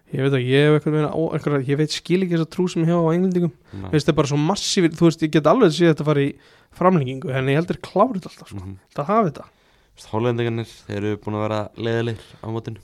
Ég veit að ég hef eitthvað ég veit skil ekki þessa trú sem ég hef á englendingum. Það er bara svo massífir, þú veist, ég get alveg séð þetta fara í framlengingu, en ég heldur klárið alltaf, sko, mm það hafi þetta. Hollendingarnir, þeir eru búin að vera leiðilegir á mótinu.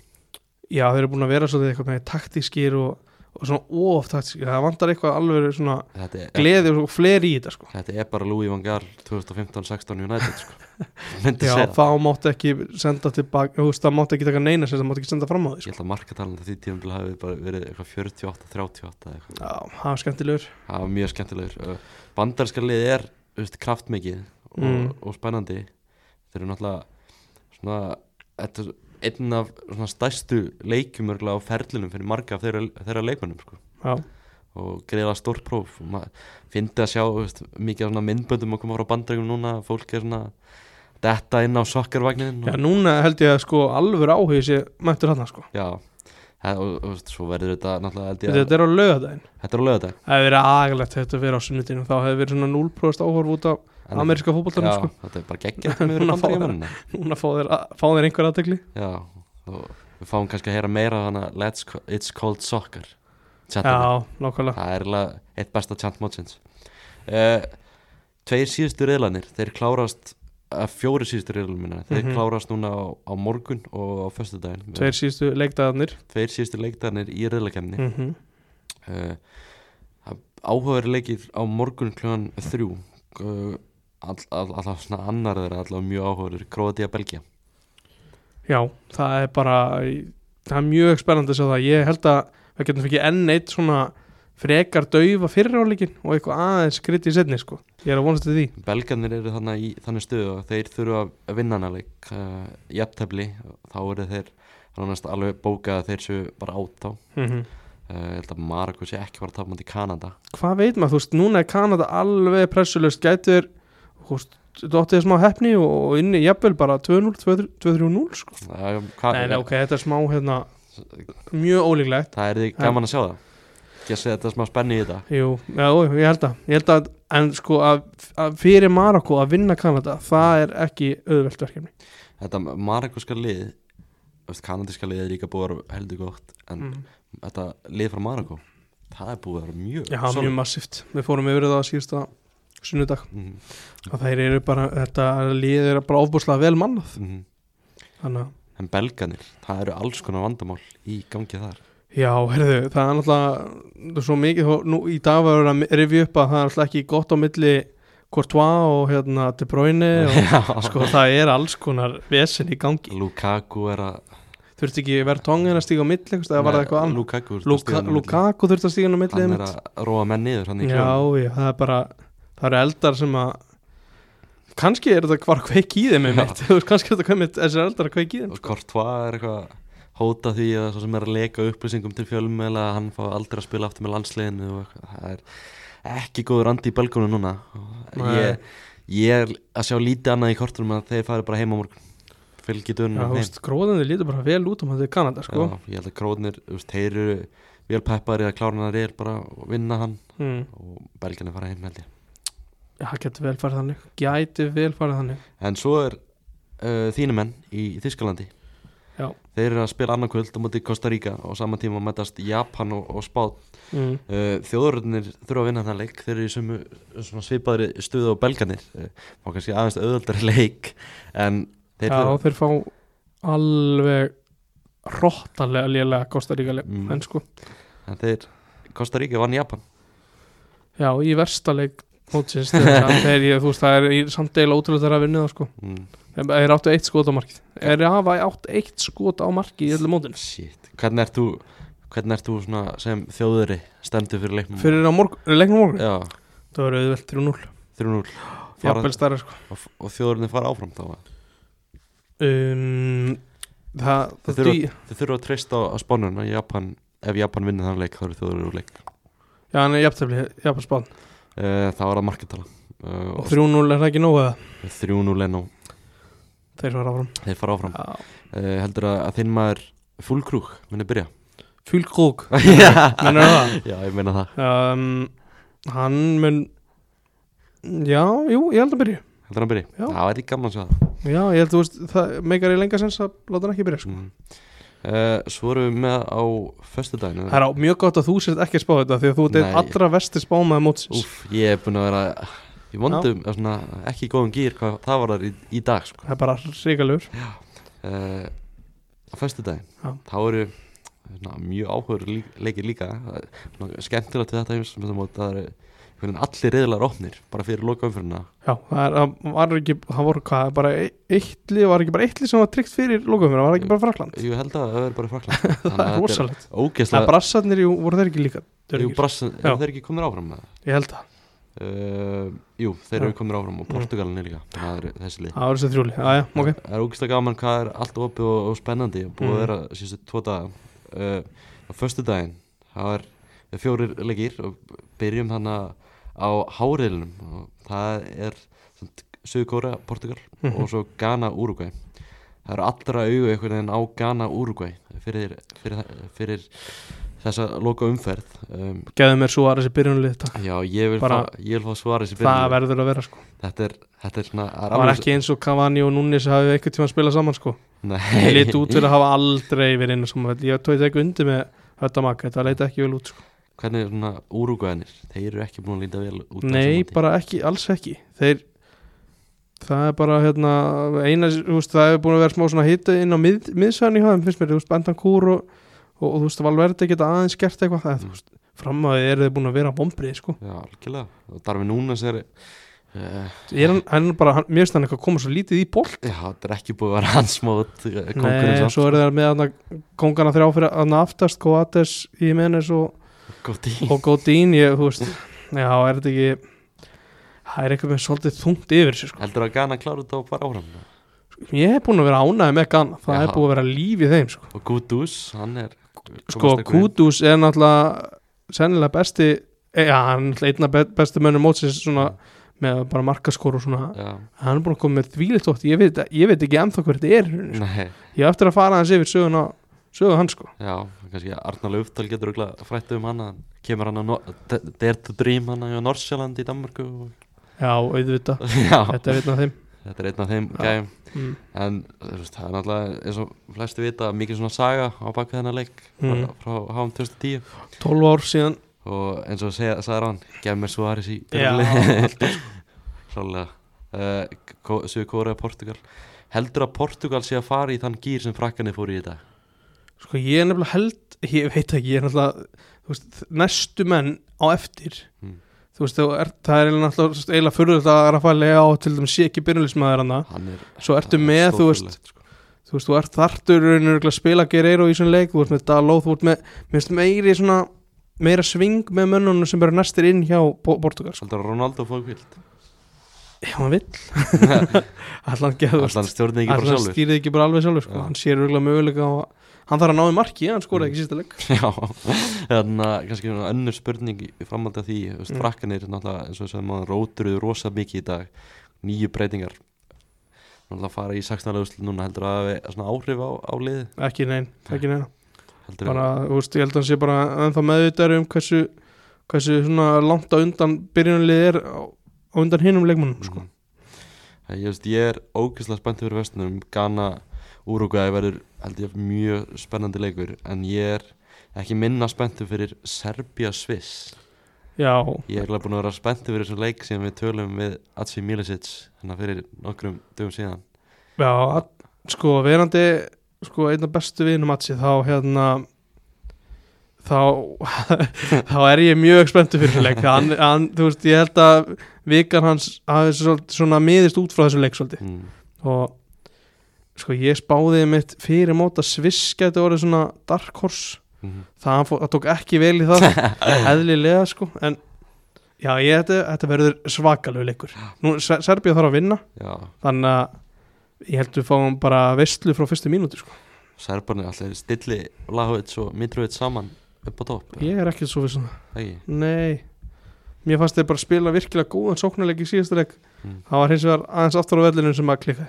Já, þeir eru búin að vera svolítið eitthvað með taktískir og, og svona taktískir, það vantar eitthvað alveg svona er, gleði og fleiri í þetta, sko. Þetta er bara Louis van Gaal 2015-16 United sko. *laughs* Já, þá máttu ekki senda tilbaka, þú veist, það máttu ekki taka neina sem það máttu ekki senda fram á því, ég sko. held að markatalandi því tíum hafi bara verið eitthvað 48-38 eða eitthvað. Já, það var skemmtilegur. Það var mjög skemmtilegur. Bandarska lið er veist, kraftmikið og, Mm. og spennandi. Þeir eru náttúrulega svona þetta er einn af stærstu örugglega á ferlinum fyrir marga af þeirra, þeirra leikmönnum sko. Og greiða stórt próf. Og fyndi að sjá veist, mikið af myndböndum að koma frá bandaríkum núna fólk er svona detta inn á sokkarvagnin Já, núna held ég að sko alveg áhugi sé mættur hann, sko. Já. Og, og, veist, svo verður þetta náttúrulega held ég að- Þetta er á lögadaginn þetta er á lögadag Það hefði verið agalegt þetta að vera á sunnudinu þá hefði verið svona 0% áhorf út á ameríska já, sko. þetta er bara geggjað með Núna fá þeir, fá þeir einhver og við fáum kannski að heyra meira hana It's Called Soccer. Já, nákvæmlega. Það er eiginlega eitt besta chant mótsins. Uh, Tveir síðustu reyðlanir Þeir klárast að fjóri síðustu reyðlanir minna Þeir Mhm. klárast núna á, á morgun og á föstudaginn Tveir síðustu leikdagarnir. Tveir síðustu leikdarnir í reyðlakemni mm. mm uh, Áhugaður leikir á morgun klugan þrjú. Uh, all, all, Alltaf svona annar þeirra Alltaf mjög áhugaður Kroatia Belgia Já, það er bara það er mjög spennandi að sjá það. Ég held að við getum fikið enn eitt svona frekar daufa fyriráleikin og eitthvað aðeins skriti í setni sko. Ég er að vonast til því. Belgarnir eru þannig í þannig stöðu að þeir þurfa að vinna hana leik uh, jafntefli, þá eru þeir nánast alveg bókað að þeir séu bara át á uh, mm ég held að Marokko sé ekki fara að tapa mútið Kanada. Hvað veit maður, þú veist, núna er Kanada alveg pressulust, gætur þú veist, dóttið smá hefni og inni jafnvel bara 2-0, 2-3-0 sko. hva, Nei, nei, ok, þetta er smá hérna mjög ólíklegt. Það er því gaman að sjá það. Ekki að segja þetta er smá spenni í þetta. Jú, já, ég held að, ég held að en sko að, að fyrir Marokko að vinna Kanada, það er ekki auðvelt verkefni. Þetta Marokkoska lið kanadíska lið er líka búið að heldur gott en mm. þetta lið frá Marokko það er búið að mjög Já, mjög massíft, við fórum yfir það síðasta sunnudag. Mhm, og þeir eru bara, þetta lið er bara ofbúslega vel mannað. Mhm. þannig að, en Belganir, það eru alls konar vandamál í gangi þar. Já, heyrðu, það er náttúrulega svo mikið, nú í dag var að rifja upp að það er náttúrulega ekki gott á milli Courtois og hérna De Bruyne og *laughs* Já. sko það er alls konar vesen í gangi, Lukaku er að þurfti ekki verðtongin að stíga á milli, eða var það eitthvað annað? Lukaku, Luka, Lukaku þurfti að stíga inn á milli hann er að róa menn niður Já, já, það er bara það eru eldar sem að kannski er þetta hvar kveik í þeim *laughs* kannski er þetta komið þessir eldar að kveik í þeim og Courtois er eitthvað hóta því að svo sem er að leka upplýsingum til fjölmjöla að hann fá aldrei að spila aftur með eitthvað. það er ekki góður andi í belgunum núna. Ég, ég er að sjá lítið annað í kortunum að þeir fari bara heim á morgun. Þú veist, gróðandi lítur bara vel út um þetta í Kanada, sko. Já, ég held að veist, þeir eru vel peppari að klára hann er bara að vinna hann. Mm. og belginni fara heim held ég það getur vel farið þannig. Gæti vel farið þannig. En svo er uh, þínu menn í Þískalandi Já. Þeir eru að spila annarkvöld á móti Costa Rica og saman tíma mætast Japan og, og Spán. Mm. uh, Þjóðurinn þurfa að vinna þann leik. Þeir eru í svona svipaðri stuðu á belganir uh, Fá kannski aðeins auðvöldari *laughs* leik En þeir Já, þurfa þeir fá alveg hróttalega lélega Kosta Ríka Mm. en sko, En þeir, Costa Rica vann Japan. Já, í versta leik mótsins, þegar ég, *laughs* þú veist, það er samt deila ótrúlega þeirra að vinna það, sko. Mm, Þeir þeir áttu eitt skot á markið? Þeir hafa átt eitt skot á markið í öllu mótinu? Shit, hvernig ert þú Hvernig ert þú svona sem þjóðuri stendur fyrir leiknum? Fyrir á morgun, leiknum morgun? Já, Það var auðvelt 3-0 3-0 Fara- Jafnvel stærra, sko. Og, og þjóðurinn fara áfram þá? Um, Það, það þurfa, að treysta á, á spánuna Japan, ef Japan vinnur þann leik þá eru þjóður úr leik. Já, hann er uh, þá er það marketala. Uh, Og 3-0 er það ekki nógu eða? 3-0 en og Þeir fara áfram. Þeir fara áfram. Uh, heldur að, að þinn maður fullkrúk muni byrja? *laughs* Fylgkrók *laughs* já, Mennur það? Já, ég meina það. Um, hann mun já, jú, ég held að byrja heldur hann byrji, Já. það væri gaman að sjá það. Já, ég held að þú veist, það meikar í lenga sens að láta hann ekki byrja sko. mm. Uh, svo erum við með á föstudaginu það er á mjög gott að þú sért ekki að spá þetta því að þú Nei. allra vesti spámaði mótsins Úf, ég er búin að vera í vondum, svona, ekki í góðum gýr hvað það var þar í, í dag sko. það er bara ríkalur uh, á föstudaginn Já. þá eru svona, mjög áhugur leikir líka er skemmtilegt við þetta það eru allir reyðlar opnir bara fyrir loka umfyrirna já, það er, það var ekki, það voru hvað bara e- eitt lið, var ekki bara eitt lið sem var tryggt fyrir lókumfyrir, það var ekki bara Frakland ég held að það er bara frakland *laughs* það er rosalegt. það ógeðslega brassarnir, jú, voru þeir ekki líka Jú, dörgir? brassan, Já. eru þeir ekki komnir áfram með það? ég held það, Uh, jú, þeir eru komnir áfram og. Portugalin er líka það er þessi lið. Það var þessi þrjúli já, já, ok, Það er ógeðslega gaman hvað er allt opið og, og spennandi og búið Mm. að vera síðustu tvo daga. Uh, á og háriðlunum og það er Suður Kóra, Portugal Mhm. og svo Ghana, Uruguay það eru allra augu einhvern veginn á Ghana, Uruguay fyrir, fyrir, fyrir þessa loka umferð um, geðu mér svo aðra þessi byrjunlið takk. já, ég vil, Bara- fá, ég vil fá svar þessi það verður að vera sko þetta er, þetta er svona það var ekki eins og Cavani og Núnis hafi eitthvað tíma að spila saman sko Nei. Leit út fyrir að *laughs* hafa aldrei verið inn saman velli. ég tóið ekki undir með þetta makka þetta leit ekki vel út sko. Hvernig er svona úrugvæðinir þeir eru ekki búin að líta vel út nei, bara ekki, alls ekki. Þeir það er bara hérna eina, veist, það hefur búin að vera smá svona hita inn á mið, miðsvæðan í hafðum finnst mér, þú veist, Bentancur og, og, og þú veist, Valverde geta aðeins gert eitthvað það, Mm. þú veist, fram að eru þið búin að vera bombrið, sko, já, algjörlega. Og Darfi Núnes er uh, er hann, hann er bara, hann, mér finnst hann eitthvað að koma svo lítið í bolt. Já, þetta er ekki búið að vera hans mót uh, Nei, svo eru það með Jimenez og, Godín, ég, þú veist já, er þetta ekki það er eitthvað með svolítið þungt yfir sér, sko. Heldur að Ghana klára þetta og fara áfram? Ég hef búin að vera ánægð með Ghana það Já. er búin að vera líf í þeim, sko. Og Gudus, hann er sko. Kudus er náttúrulega sennilega besti e, já, hann er einna be bestu mönnum mótsins svona með bara markaskor og svona. Já, hann er búin að koma með þvílitt ótt ég veit, ég veit ekki ennþá hver þetta er í rauninni, sko. nei, ég hef eftir að fara hans yfir söguna sögu hans sko. Já, kannski Arnar Lauftal getur örugglega frætt um hann kemur hann að no D- Dare to Dream hann á Norsjöland í Danmarku og, já, auðvitað, *laughs* já, þetta er einn af þeim. Þetta er einn af þeim gæm mm. en veist, það er náttúrulega eins og flesti vita mikið svona saga á baka þennan leik Mm. frá, HM 2010 12 ár síðan. Og eins og sagði hann gef mér Suárez í Já, byrjunarliðið. Klálega uh, Suður Kóra Portugal. Heldur að Portugal sé að fara í þann gýr sem frakkanir fóru í þetta sko ég er nefnilega held ég veit ekki, ég er náttúrulega veist, næstu menn á eftir Mm. þú veist, er, það er náttúrulega veist, eiginlega fyrir að Rafael á til dæmis sé ekki byrjulismæður hann er Svo ertu hann er með, þú veist, sko. þú veist, þú ert þartur að spila Guerreiro í svona leik, þú ert með Daló þú ert með, finnst meiri svona meira sving með mönnunum sem eru næstir inn hjá Portugal, sko. Ronaldo fóðu kvild ef hann vill allan allan stjórnið ekki bara allan sjálfur stýrið ekki bara alveg sjálfur, sko. Já. hann sér örgulega möguleika á að hann þarf að ná í marki, hann skoraði ekki í sísta leik *laughs* já, þannig að kannski önnur spurning framhaldi af því Mm. frakkanir eins og sem maður róturuðu rosa mikið í dag nýju breytingar náttúrulega fara í 16. úrslit núna heldur að það hafi svona áhrif á, á liði ekki neinn, ekki neina heldur bara, þú veist, ég held að hann sé bara ennþá meðvitaður um hversu hversu svona langt á undan byrjunlið er á, á undan hinum leikmannum sko. mm. ég, veist, ég er ógeðslega spenntið fyrir vestunum Ghana, Uruguay verður held ég mjög spennandi leikur en ég er ekki minna spenntið fyrir Serbia Sviss já, ég er eiginlega búin að vera spenntið fyrir þessum leik sem við tölum við Atsi Milicic hérna fyrir nokkrum dögum síðan. Já að, sko, verandi sko, einna bestu vinum Atsi þá hérna þá *laughs* þá er ég mjög spenntur fyrir þessu leik. Hann, hann, þú veist, ég held að vikan hans hafi svona miðist út frá þessu leik svolítið. Mm. og sko ég spáði mitt fyrir móta Sviss gæti orðið svona dark horse. Mm. það, fó, það tók ekki vel í það *laughs* eðlilega sko en já ég þetta, þetta verður svakalegu leikur. Nú Ser- Serbía þarf að vinna já, þannig að ég held við fáum bara veistlu frá fyrstu mínúti sko. Serbarnir allir stilli Lahovits og Mitrovic saman upp á topp ég er ekki svo ekki? Nei. Mér fannst þeir bara spila virkilega góðan sóknarleik í síðasta leik. Mm. það var hins vegar aðeins aftur á vellinu sem að klikka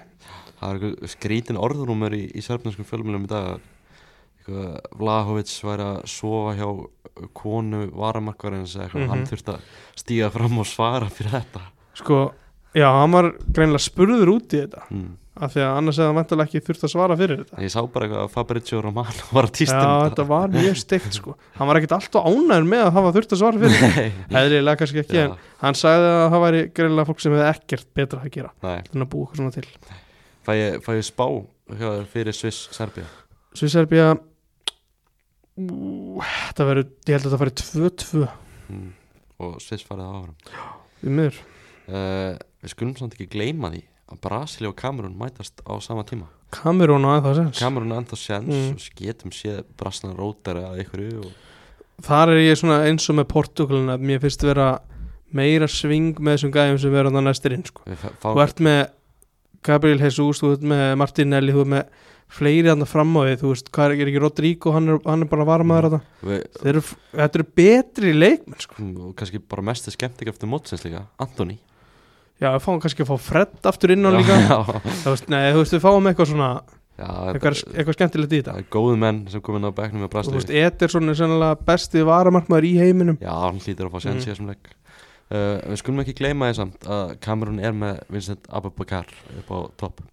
það var skrítin orðrúmur í, í serbnarskum fjölmjölum í dag eitthvað, Vlahovic væri að sofa hjá konu varamarkvarins eða eitthvað, Mhm. hann þurfti að stíga fram og svara fyrir þetta. Sko, já, hann var greinilega spurður út í þetta. Mm. af því að annars hefði hann vantilega ekki þurft að svara fyrir þetta. Ég sá bara eitthvað að Fabrizio Romano var að týsta Já, þetta var mjög steikt sko. Hann var ekkert alltaf ánæður með að hafa þurft að svara fyrir nei, Eðlilega kannski ekki, já, en hann sagði að það væri greinilega fólk sem hefði ekkert betra að gera nei. en að búa eitthvað svona til Fæ, ég, fæ ég spá fyrir Sviss Serbia Svisserbía Þetta verður, ég held að þetta færi 2-2 mm. og Sviss farið á árum í miður uh, við skulum samt ekki gleyma því að Brasilia og Kamerun mætast á sama tíma Kamerún og aðeins sens Kamerun er ennþá sjans Mm. og getum séð Braslan rótar eða einhverju og, Þar er ég svona eins og með Portugalin að mér finnst vera meira sving með þessum gæjum sem vera þannig næstir inn sko. við fá, Þú ert með Gabriel Jesus, þú ert með Martinelli þú ert með fleiri þarna fram á því þú veist, hvað er, er ekki Rodrigo, hann er, hann er bara varmaður mm. Þeir eru, þetta eru betri leikmenn sko. og kannski bara mest skemmtik eftir mótsins líka Antoni Já, við fáum kannski að fá Fred aftur inn á líka Þú veist, nei, þú veist, við fáum eitthvað svona já, eitthvað, eitthvað skemmtilegt í þetta er góðu menn sem komin á bekknum með og þú veist, Ederson er sennilega besti varamarkmaður í heiminum já, hann hlýtur að fá sjans Mm. þessum leik uh, við skulum ekki gleyma því samt að Kamerun er með Vincent Abubakar upp á topp.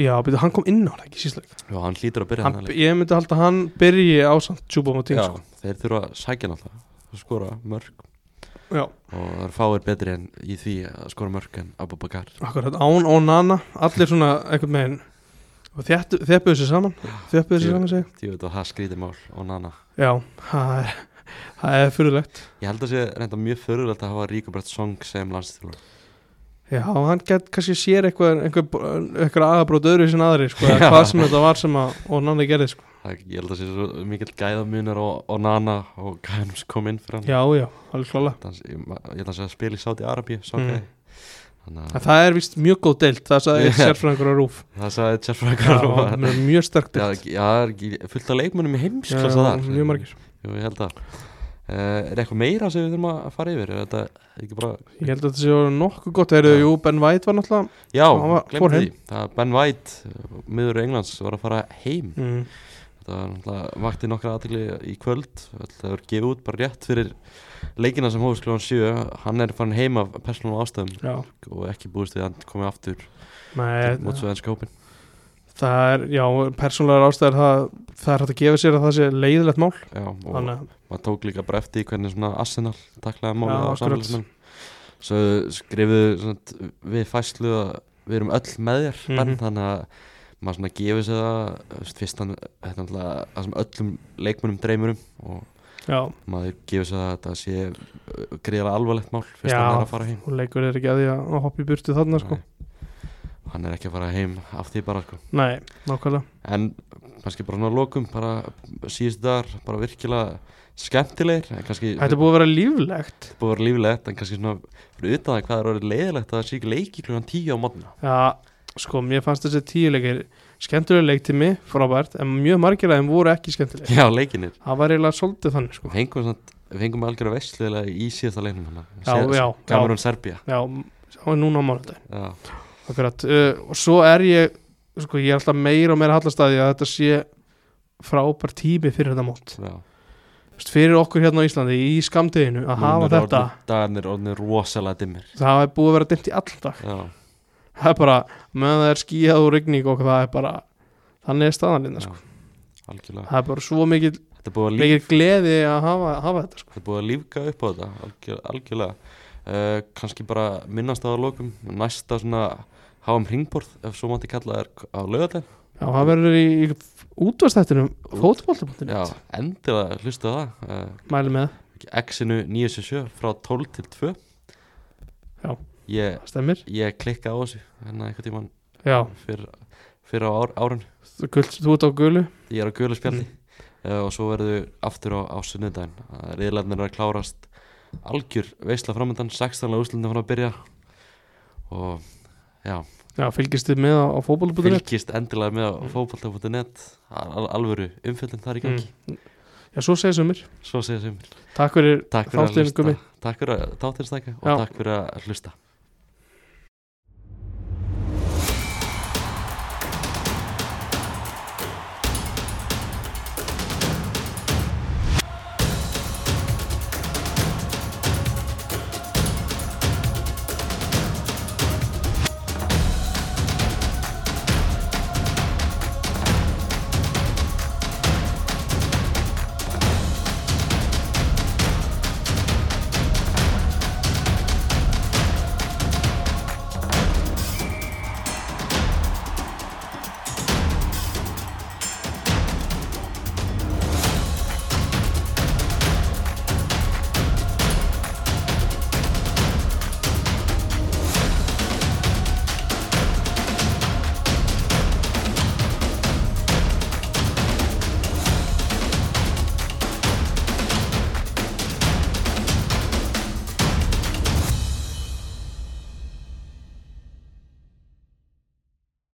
Já, betur, hann kom inn á það, ekki sísleik já, hann hlýtur að byrja hann, leik. Ég myndi halda að hann byrji ásand Tjúbom og já, Tíng sko. þeir þurfa að sækja náttúrulega að skora mörg Já, og það er fáir betri en í því að skora mörg en Abubakar. Akkurat, Án og Nana Allir svona einhvern veginn og þéttu- þjappuðu sér saman Þjappuðu sér saman segi því veit að það skrítið mál og nana. Já, það er, það er fyrirlegt ég held að sé reynda mjög fyrirlegt að hafa Ríkubrætt Song sem landstjólar Já, hann get kannski sér eitthvað einhver, eitthvað aðabrót öðru sem aðri sko, Já. hvað sem þetta var sem að og Nana gerði sko. Það- ég held að sé svo mikill gæðamunur og, og nana og gæðanum sem kom inn fyrir hann. Já, já, alveg klála ég, held að sé að spila í Sáti Arabíu Mm. þannig að það er vist mjög góð deilt Það sagði *laughs* Já. sérfræðingur á rúf það sagði Já, Tjárfrækar hann er mjög sterk Já, deilt já, það ekki fullt af leikmönnum í Já, heimsklassa mjög margir Jú, ég held að. Uh, Er eitthvað meira sem við þurfum að fara yfir? Er þetta ekki bara Ég held að þetta sé orðið nokkuð gott. Já. Jú, Ben White var náttúrulega Já, fór því. Það Ben White, miður Englands var að fara heim. Mm. Þetta var náttúrulega vakti nokkra aðtegli í kvöld. Það var gefið út bara rétt fyrir leikina sem hófust kljóðan 7 Hann er farin heim af persónum ástæðum Já, og ekki búist við að hann komið aftur Nei, móts við ennska hópin það er, já, persónlegar ástæður það, það er hægt að gefa sér að það sé leiðilegt mál Já, og Þannig að, maður tók líka bara eftir hvernig svona Arsenal taklaði málið á akkurat. samfélagsmiðlum Svo skrifuðu við fæslu að við erum öll með þér Mhm. Ben, þannig að maður svona gefur sér það þú veist, fyrst hann, þetta er náttúrulega það sem öllum leikmönnum dreymur um og já, maður gefur sér það að þetta sé uh, gríðarlega alvarlegt mál fyrst Já. hann er að fara heim og leikur er ekki að því að hoppa í burtu þarna sko Nei. Hann er ekki að fara heim af því bara sko. Nei, nákvæmlega. En kannski bara svona að lokum bara síðustu dagar bara virkilega skemmtilegir Þetta búið að vera líflegt. Búið að vera lífilegt en kannski svona fyrir utan það hvað er orðið leiðilegt að það sé ekki leiki klukkan tíu á mótna Já, sko, mér fannst þessi tíuleikir skemmtilega leiktími, frábært en mjög margir af þeim voru ekki skemmtileg já leikinir. Það var eiginlega svolítið þannig sko. Við fengum, algjörða veistlega í síðasta leiknum Kamerún Serbia Já, núna á mánudag já, Akkurat, uh, og svo er ég sko, ég er alltaf meira og meira hallastæði að þetta sé frábær tími fyrir þetta mót. Já. Fyrir okkur hérna á Íslandi í skamtiðinu að hafa Núna er þetta. orðnir- dagarnir orðinir rosalega dimmir. Það er búið að vera dimmt í alltaf já, það er bara, meðan það er skíjað og rigning og það er bara, þannig er staðan hérna, sko. algjörlega. Það er bara svo mikil, þetta er búið að, líf, mikil gleði að hafa, hafa þetta sko. þetta er búið að lífga upp á þetta algjör, algjörlega uh, kannski bara minnast á að lokum. Næsta svona háum hringborð ef svo mátti kalla er á lögadaginn já, það verður í, í útvastættinum já, fótbolta.net endilega hlustu á það. Uh, mæli með, X-inu 977 frá 12 til 2 Já. ég, það stemmir. ég klikka á þessu hérna einhvern tímann já, fyrir, fyrir á ár, árun þú, þú ert á gulu. Ég er á gula spjaldi Mm. uh, og svo verður aftur á, á sunnudaginn. Riðlarnir er að klárast algjör veisla framöndan 16. úslundin fann að byrja og já, já, fylgist þið með á, fótbolta.net fylgist endilega með á Mm. fótbolta.net al, alvöru umfjöldin þar í gangi mm. já, svo segir sumir svo segja sem takk fyrir Gummi. takk fyrir að þáttir stækka og Já. takk fyrir að hlusta